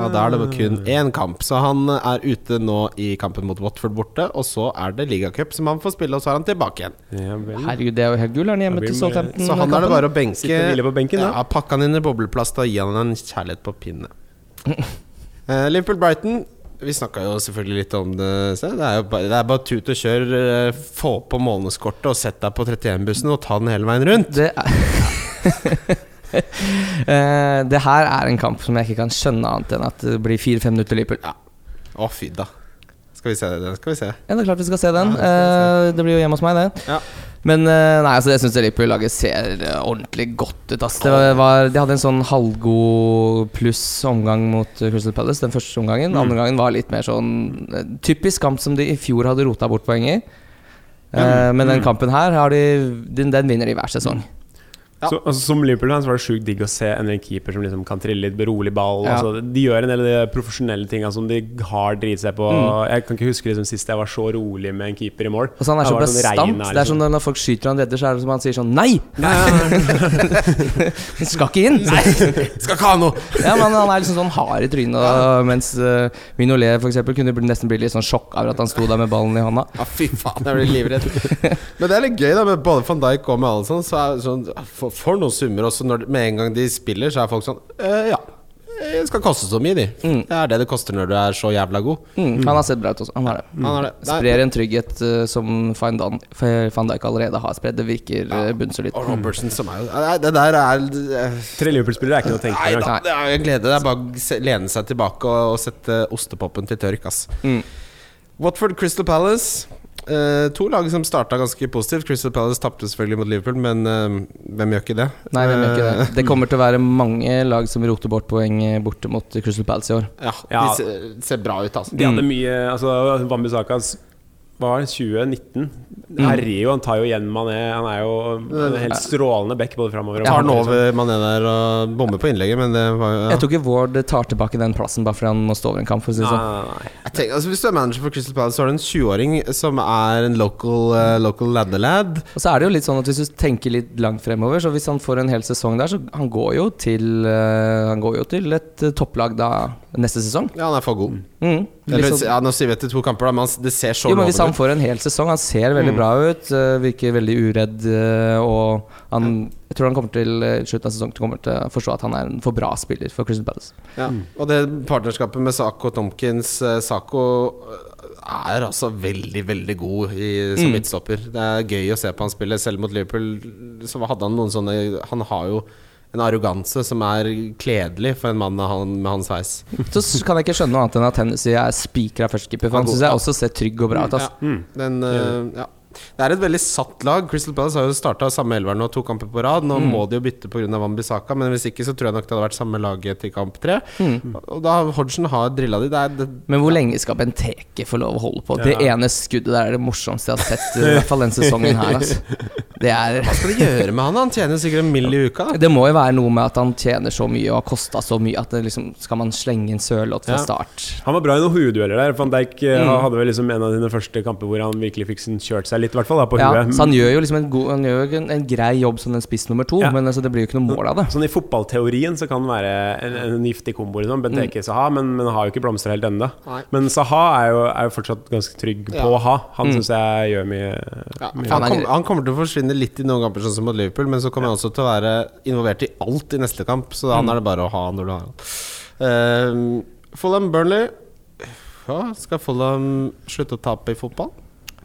Og da er det kun én kamp. Så han er ute nå i kampen mot Watford borte, og så er det ligacup som han får spille, og så er han tilbake igjen. Ja. Herregud, det er jo helt gull. Han hjemme til Southampton? Så han er det bare å benke. Benken, ja, Pakke han inn i bobleplast og gi han en kjærlighet på pinne. Eh, Liverpool-Brighton. Vi snakka jo selvfølgelig litt om det. Se. Det er jo bare, det er bare tut og kjør. eh, Få på månedskortet og sett deg på 31-bussen og ta den hele veien rundt. Det er Eh, Det her er en kamp som jeg ikke kan skjønne annet enn at det blir fire-fem minutter Liverpool. Ja. Å, fy da. Skal vi se det? Skal vi se. det er klart vi skal se den. Ja, det skal vi Eh, det blir jo hjemme hos meg, det. Ja. Men eh, nei, altså jeg syns Liverpool-laget ser eh, ordentlig godt ut. Altså. Det var, de hadde en sånn halvgod pluss omgang mot eh, Crystal Palace den første omgangen. Den Mm. andre gangen var litt mer sånn typisk kamp som de i fjor hadde rota bort poeng i. Eh, men den Mm. kampen her har de, den, den vinner de hver sesong. Ja. Så, altså, som Liverpool-fan var det sjukt digg å se en keeper som liksom kan trille litt, berolig ball. Ja. Altså, de gjør en del av de profesjonelle tinga som de har driti seg på. Mm. Jeg kan ikke huske liksom, sist jeg var så rolig med en keeper i mål. Og så han er så sånn bastant. Det er sånn når folk skyter han redder, så er det som han sier sånn Nei! Nei. skal ikke inn! Skal ikke ha noe! Ja, men Han er liksom sånn hard i trynet, og, mens uh, Minolet for eksempel, kunne nesten bli litt sånn sjokk over at han sto der med ballen i hånda. Ja, fy faen, jeg blir livredd. Men det er litt gøy da med både van Dijk og med Alisson. Så er sånn, for, for noen summer også når, Med en gang de spiller, så er folk sånn eh, Ja, det skal koste så mye, de. Mm. Det er det det koster når du er så jævla god. Mm, han har sett bra ut også. Han har det. Han har det. Sprer en trygghet uh, som Van Dan- Van Dijk allerede har spredd. Det virker ja. bunnsolid. Og Robertson som er Nei, Det der er uh, Tre Liverpool-spillere er ikke noe å tenke Nei på. da, det er en glede. Det er bare å lene seg tilbake og, og sette ostepopen til tørk, ass. Mm. Watford Crystal Palace. Eh, to lag som starta ganske positivt. Crystal Palace tapte selvfølgelig mot Liverpool, men uh, hvem gjør ikke det? Nei, hvem gjør ikke det? Eh, Det kommer til å være mange lag som roter bort poeng borte mot Crystal Palace i år. Ja, Ja. de ser, ser bra ut, altså. De hadde mye Altså, Wambisaka hva var det, 2019? Herregud, han tar jo igjen Mané. Han er jo en helt strålende back både framover og Tar den bakover, over Mané der og bommer på innlegget, men det var jo ja. Jeg tror ikke Ward tar tilbake den plassen bare fordi han må stå over en kamp. For å si det sånn. nei, nei. Jeg altså, Hvis du er manager for Crystal Palace, så har du en 20-åring som er en local, uh, local laddelad. Og så er det jo litt sånn at hvis du tenker litt langt fremover, så hvis han får en hel sesong der, så han går jo til uh, Han går jo til et uh, topplag da neste sesong. Ja, han er for god. Mm. Eller, sånn- ja, nå sier vi etter to kamper, da, men det ser så Jo, men Hvis han får en hel sesong Han ser veldig Mm. bra ut, eh, virker veldig uredd. eh, Og han, jeg tror han kommer til eh, slutten av sesongen kommer til å forstå at han er en for bra spiller for Crystal Palace. Ja. Og det partnerskapet med Sako og Tomkins Sako er altså veldig, veldig god i, som Mm. midtstopper. Det er gøy å se på han spille. Selv mot Liverpool så hadde han noen sånne Han har jo en arroganse som er kledelig for en mann med, han, med hans sveis. Så kan jeg ikke skjønne noe annet enn at Hennessy er spikra førstekeeper, for han syns jeg også ser trygg og bra ut. Ja. Mm. Den, uh, ja. Det er et veldig satt lag. Crystal Palace har jo starta samme elver nå to kamper på rad. Nå Mm. må de jo bytte pga. Wambisaka, men hvis ikke så tror jeg nok det hadde vært samme laget til kamp tre. Mm. Og da Hodgson har drilla de. Det det, Men hvor lenge skal Benteke få lov å holde på? Det ene skuddet der er det morsomste jeg har sett, i hvert fall den sesongen her. Altså. Det, er, hva skal de gjøre med han? Han tjener sikkert en mill. i uka. det må jo være noe med at han tjener så mye og har kosta så mye at det liksom, skal man slenge inn sørlåt fra Ja. start. Han var bra i noen hodedueller der. Van Dijk eh, Mm. hadde vel liksom en av sine første kamper hvor han virkelig fikk kjørt seg litt, i hvert fall, da, på Ja, huet. så han gjør jo liksom en, god, han gjør en, en grei jobb som en spiss nummer to, Ja. men altså, det blir jo ikke noe mål av det. Sånn I fotballteorien så kan det være en, en giftig kombo, liksom. Benteke Saha, men, men har jo ikke blomstra helt ennå. Men Saha er jo, er jo fortsatt ganske trygg på å ha. Han Mm. syns jeg gjør mye, mye. han, Han kom, han kommer til å forsvinne litt i noen kamper, sånn som mot Liverpool, men så kommer han også til å være involvert i alt i neste kamp, så han er det bare å ha når du har han. Uh, Fulham Burnley. Ja, skal Fulham slutte å tape i fotball?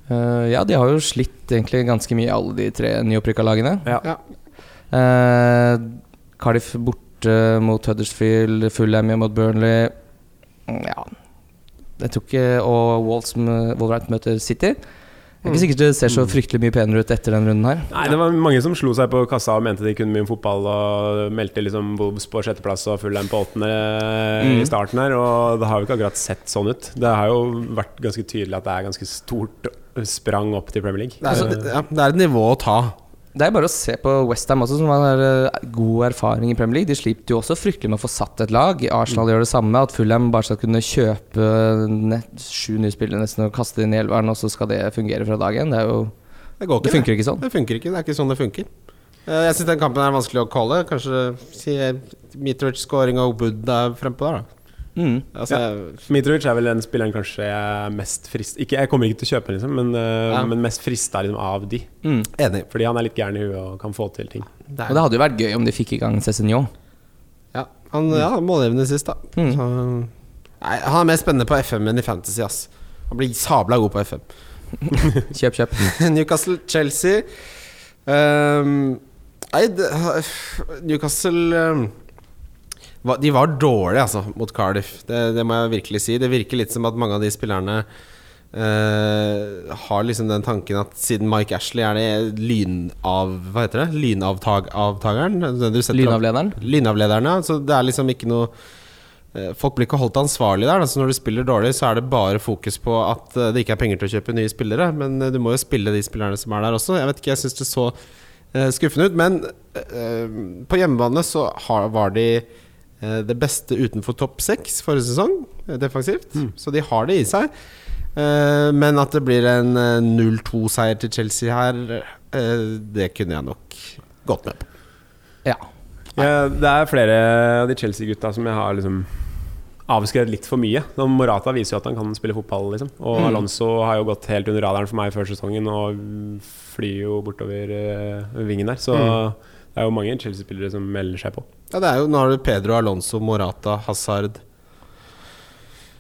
Eh, ja, de har jo slitt egentlig ganske mye, alle de tre nyopprykka lagene. Ja. Ja. Eh, Cardiff borte mot Huddersfield, Fulham mot Burnley. Mm, Ja Jeg tror ikke Og Walls Wolverhampton møter City. Det er ikke sikkert det ser så fryktelig mye penere ut etter den runden her. Nei, det var mange som slo seg på kassa og mente de kunne mye om fotball, og meldte liksom Bobs på sjetteplass og Fulham på åttende Mm. i starten her, og det har jo ikke akkurat sett sånn ut. Det har jo vært ganske tydelig at det er ganske stort sprang opp til Premier League. Det er, ja, det er et nivå å ta. Det er bare å se på Westham også, som har eh, god erfaring i Premier League. De sliter jo også fryktelig med å få satt et lag. Arsenal gjør det samme. At Fulham bare skal kunne kjøpe nett, sju nye spillere nesten og kaste inn i elveren, og så skal det fungere fra dag én. Det, er jo- Det går ikke. det funker ikke sånn. Det funker ikke. Det er ikke sånn det funker. Eh, Jeg syns den kampen er vanskelig å calle. Kanskje si Mitrovic-scoring og Wood er frempå der, da. Mm. Altså, ja. Mitrovic er vel den spilleren kanskje jeg er mest frist Ikke, Jeg kommer ikke til å kjøpe liksom, men, uh, Ja. men mest frista liksom, av de. Mm. Enig. Fordi han er litt gæren i huet og kan få til ting. Det Og det hadde jo vært gøy om de fikk i gang Cézinho. Ja, han ja, målgivende sist, da. Mm. Så, nei, han er mer spennende på FM enn i Fantasy, ass. Han blir sabla god på FM. Kjøp, kjøp. Newcastle-Chelsea Um, Nei, Newcastle va- De var dårlige, altså, mot Cardiff. Det, det må jeg virkelig si. Det virker litt som at mange av de spillerne eh, har liksom den tanken at siden Mike Ashley er det lynav... Hva heter det? Lynavtageren? Lynavlederen. Lynavlederen, ja. Så det er liksom ikke noe eh, Folk blir ikke holdt ansvarlig der. Altså når du spiller dårlig, så er det bare fokus på at eh, det ikke er penger til å kjøpe nye spillere. Men eh, du må jo spille de spillerne som er der også. Jeg vet ikke, jeg syns det så skuffende ut. Men eh, på hjemmebane så har, var de det beste utenfor topp seks forrige sesong, defensivt. defensivt. Så de har det i seg. Eh, men at det blir en eh, 0-2-seier til Chelsea her, eh, det kunne jeg nok gått med på. Ja. Ja, det er flere av de Chelsea-gutta som jeg har liksom avskrevet litt for mye. Morata viser jo at han kan spille fotball, liksom. Og Mm. Alonso har jo gått helt under radaren for meg før sesongen og flyr jo bortover vingen der. Så det er jo mange Chelsea-spillere som melder seg på. Ja, det er jo, Nå har du Pedro, Alonso, Morata, Hazard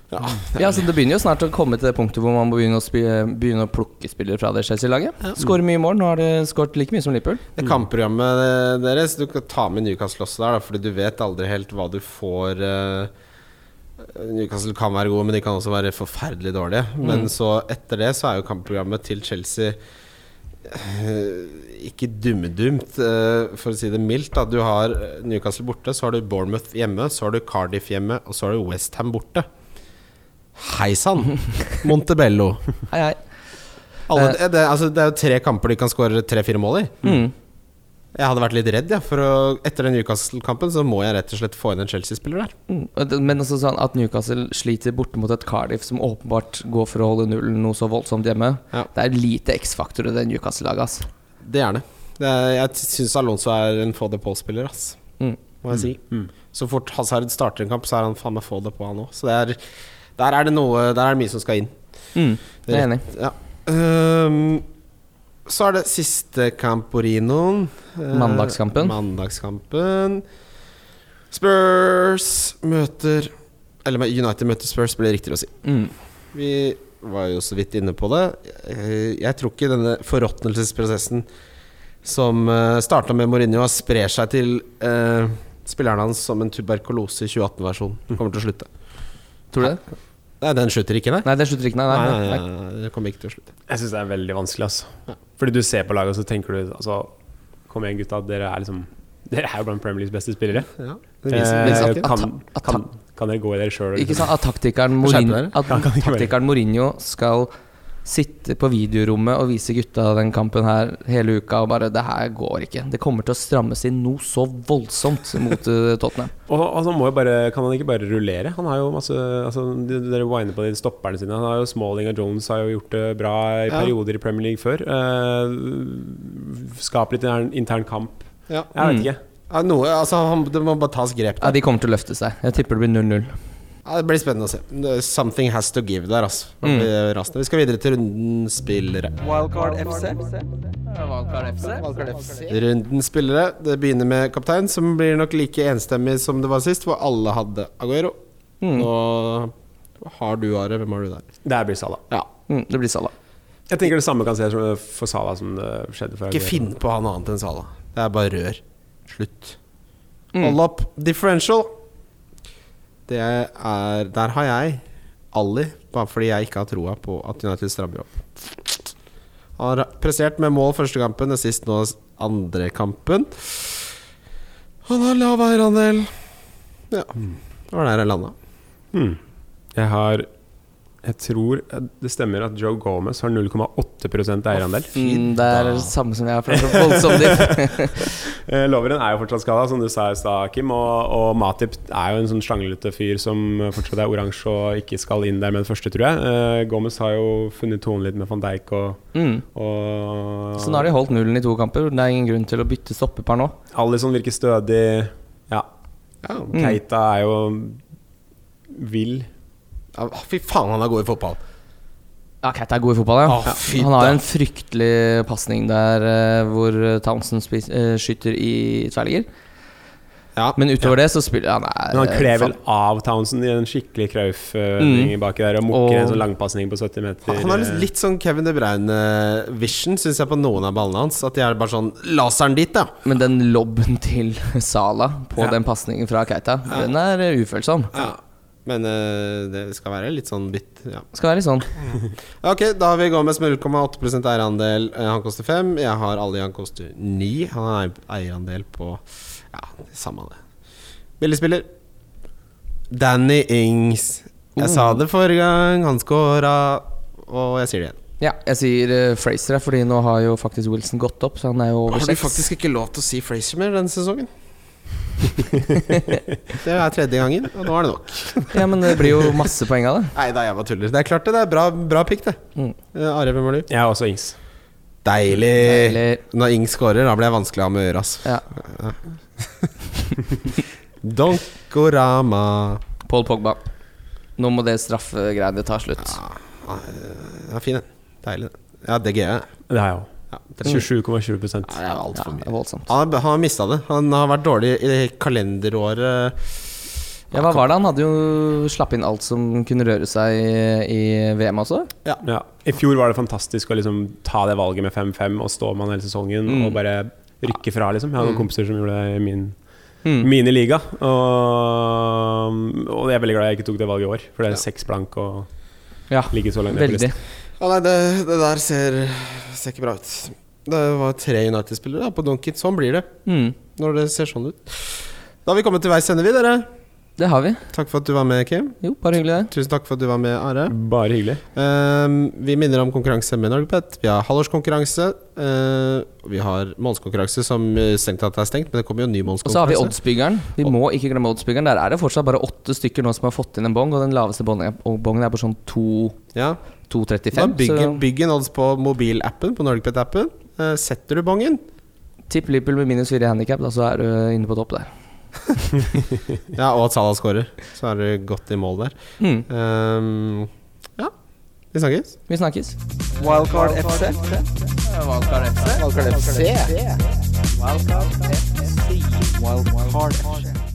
Ja, ja, så Det begynner jo snart å komme til det punktet hvor man må begynne å, spille, begynne å plukke spillere fra det Chelsea-laget. Skårer mye mål. Nå har det skåret like mye som Liverpool. Det kampprogrammet eh, deres Du kan ta med Newcastle også der, da, Fordi du vet aldri helt hva du får. eh, Newcastle kan være gode, men de kan også være forferdelig dårlige. Men så etter det så er jo kampprogrammet til Chelsea ikke dummedumt, eh, for å si det mildt. Da. Du har Newcastle borte, så har du Bournemouth hjemme, så har du Cardiff hjemme, og så har du Westham borte. Hei sann! Montebello. Hei, hei. Alle, det, det, altså, det er jo tre kamper de kan skåre tre-fire mål i. Mm. Jeg hadde vært litt redd, ja, for å, etter den Newcastle-kampen så må jeg rett og slett få inn en Chelsea-spiller der. Mm. Men også sånn at Newcastle sliter borte mot et Cardiff som åpenbart går for å holde nullen noe så voldsomt hjemme. Ja. Det er lite X-faktor i det Newcastle-laget. ass. Det er det. det er, jeg syns Alonso er en få det på-spiller, ass. Mm. Må jeg si. Mm. Så fort Hazard starter en kamp, så er han faen meg få det på, han òg. Så det er, der er det noe Der er det mye som skal inn. Mm. Det er enig. Ja. Ehm, så er det siste Camporinoen. Eh, Mandagskampen. Mandagskampen. Spurs møter Eller United møter Spurs, blir det riktigere å si. Mm. Vi var jo så vidt inne på det. Eh, Jeg tror ikke denne forråtnelsesprosessen som starta med Mourinho, sprer seg til eh, spillerne hans som en tuberkulose i 2018-versjon. Kommer til å slutte. Tror du det? Nei, den slutter ikke, nei. Nei, den slutter ikke, nei. Nei, nei, nei, nei. nei, det kommer ikke til å slutte. Jeg syns det er veldig vanskelig, altså. Fordi du ser på laget, og så tenker du altså Kom igjen, gutta. Dere er liksom Dere er jo blant Premier Leagues beste spillere. Ja, det viser, Eh, viser kan, kan, kan dere gå i dere sjøl? Ikke sant at taktikeren Mourinho, at Ja, taktikeren Mourinho skal sitte på videorommet og vise gutta den kampen her hele uka og bare Det her går ikke. Det kommer til å strammes inn noe så voldsomt mot eh, Tottenham. Og altså, må jo bare, kan han ikke bare rullere? Han har jo masse altså, Dere winer på de stopperne sine. Han har jo Smalling og Jones har jo gjort det bra i Ja. perioder i Premier League før. Uh, Skap litt intern, intern kamp. Ja. Jeg vet Mm. ikke. Ja, noe, altså, han, det må bare tas grep Ja. De kommer til å løfte seg. Jeg tipper det blir 0-0. Ja, det blir spennende å se. Something has to give der, altså. Mm. Vi skal videre til rundens spillere. Wildcard FC. Wildcard FC. Wildcard FC. Rundens spillere. Det begynner med kaptein, som blir nok like enstemmig som det var sist, hvor alle hadde Aguero. Mm. Nå har du, Are. Hvem har du der? Der blir Salah. Ja. Mm, det blir Salah. Jeg tenker det samme kan skje for Salah som det skjedde for Aguero. Ikke finn på han annet enn Salah. Det er bare rør. Slutt. Mm. Hold opp. Differential. Det er Der har jeg Ali, bare fordi jeg ikke har troa på at United strammer opp. Har prestert med mål første kampen, det sist nå andre kampen. Han har lav eierandel. Ja, det var der jeg landa. Hmm. Jeg har Jeg tror det stemmer at Joe Gomez har 0,8% eierandel. Mm, det er det samme som jeg har, prøvd er voldsomt diff. Eh, Loveren er jo fortsatt skada, som du sa i stad, Kim. Og, og Matip er jo en sånn slanglete fyr som fortsatt er oransje og ikke skal inn der med den første, tror jeg. Uh, Gomez har jo funnet tonen litt med van Dijk og, Mm. og Så nå har de holdt nullen i to kamper. Det er ingen grunn til å bytte stoppepar nå. Alison virker stødig. Ja. Ja. Keita er jo vill. Ja, Fy faen, han er god i fotball. Ja, Cat er god i fotball, ja. Å, fy Han har en fryktelig pasning der uh, hvor Townsend spis, uh, skyter i tverrligger. Ja. Men utover det så spiller han er, Men han kler eh, vel av Townsend i en skikkelig Krauf-ting Mm. baki der og mukker Og- en sånn langpasning på 70 meter. Han har litt, litt sånn Kevin De Bruyne-vision, syns jeg, på noen av ballene hans. At de er bare sånn Laseren dit, da! Men den lobben til Sala på Ja. den pasningen fra Keita, den er eh, ufølsom. Ja. Men eh, det skal være litt sånn bytt. Ja. Skal være sånn. Ok, da har vi Gomez med 0,8 eierandel. Eh, Han koster 5. Jeg har Ali, han koster 9. Han har eierandel på Ja, det samme det. Billigspiller. Danny Ings. Jeg sa det forrige gang, han scora, og jeg sier det igjen. Ja, jeg sier uh, Fraser, fordi nå har jo faktisk Wilson gått opp, så han er jo over Har du faktisk ikke lov til å si Fraser mer denne sesongen? det er tredje gangen, og nå er det nok. Ja, men det blir jo masse poeng av det. Nei da, jeg bare tuller. Det er klart det. Det er bra, bra pick, det. Mm. Eh, Are, hvem var du? Jeg har også Ings. Deilig. Deilig. Når Ings scorer, da blir jeg vanskelig å ha med gjøre, ass. ja, Donkorama. Paul Pogba. Nå må det straffegreiene ta slutt. Ja, fin den. Deilig. Ja, Ja, DG. jeg Det har jeg òg. Det er 27,20 det er Ja, altfor det mye. er voldsomt. Han har, han har mista det. Han har vært dårlig i det kalenderåret. Ja, hva var det? Han hadde jo slapp inn alt som kunne røre seg i, i VM også. Ja. I fjor var det fantastisk å liksom ta det valget med 5-5 og stå med han hele sesongen Mm. og bare rykke fra, liksom. Jeg har noen Mm. kompiser som gjorde det i min Mm. mine liga. Og, og jeg er veldig glad jeg ikke tok det valget i år, for det er Ja. seks blank og Ja, ligge så langt ned på listen. Ja, nei, det, det der ser, ser ikke bra ut. Det var tre United-spillere på Donkey. Sånn blir det Mm. når det ser sånn ut. Da har vi kommet til veis ende, vi, dere. Det har vi. Takk for at du var med, Kim. Jo, bare hyggelig, det. Tusen takk for at du var med, Are. Bare hyggelig. uh, vi minner om konkurranse med Norgepet. Vi har halvårskonkurranse. Uh, vi har månedskonkurranse som eh, strengt tatt er stengt, men det kommer jo en ny Og så har vi. Oddsbyggeren. Vi må ikke glemme Oddsbyggeren. Der er det fortsatt bare åtte stykker nå som har fått inn en bong, og den laveste bongen er på sånn to- Ja. 2,35. Da bygg, bygg en odds på mobilappen, på Norgepet-appen. Eh, setter du bongen, tipp Liverpool med minus fire handikap, da så er du inne på topp der. ja, og at Salah skårer. så er du godt i mål der. Mm. Um, ja, vi snakkes. Vi snakkes. Wildcard FC. Wildcard FC. Wildcard FC. Wildcard FC. Wildcard FC.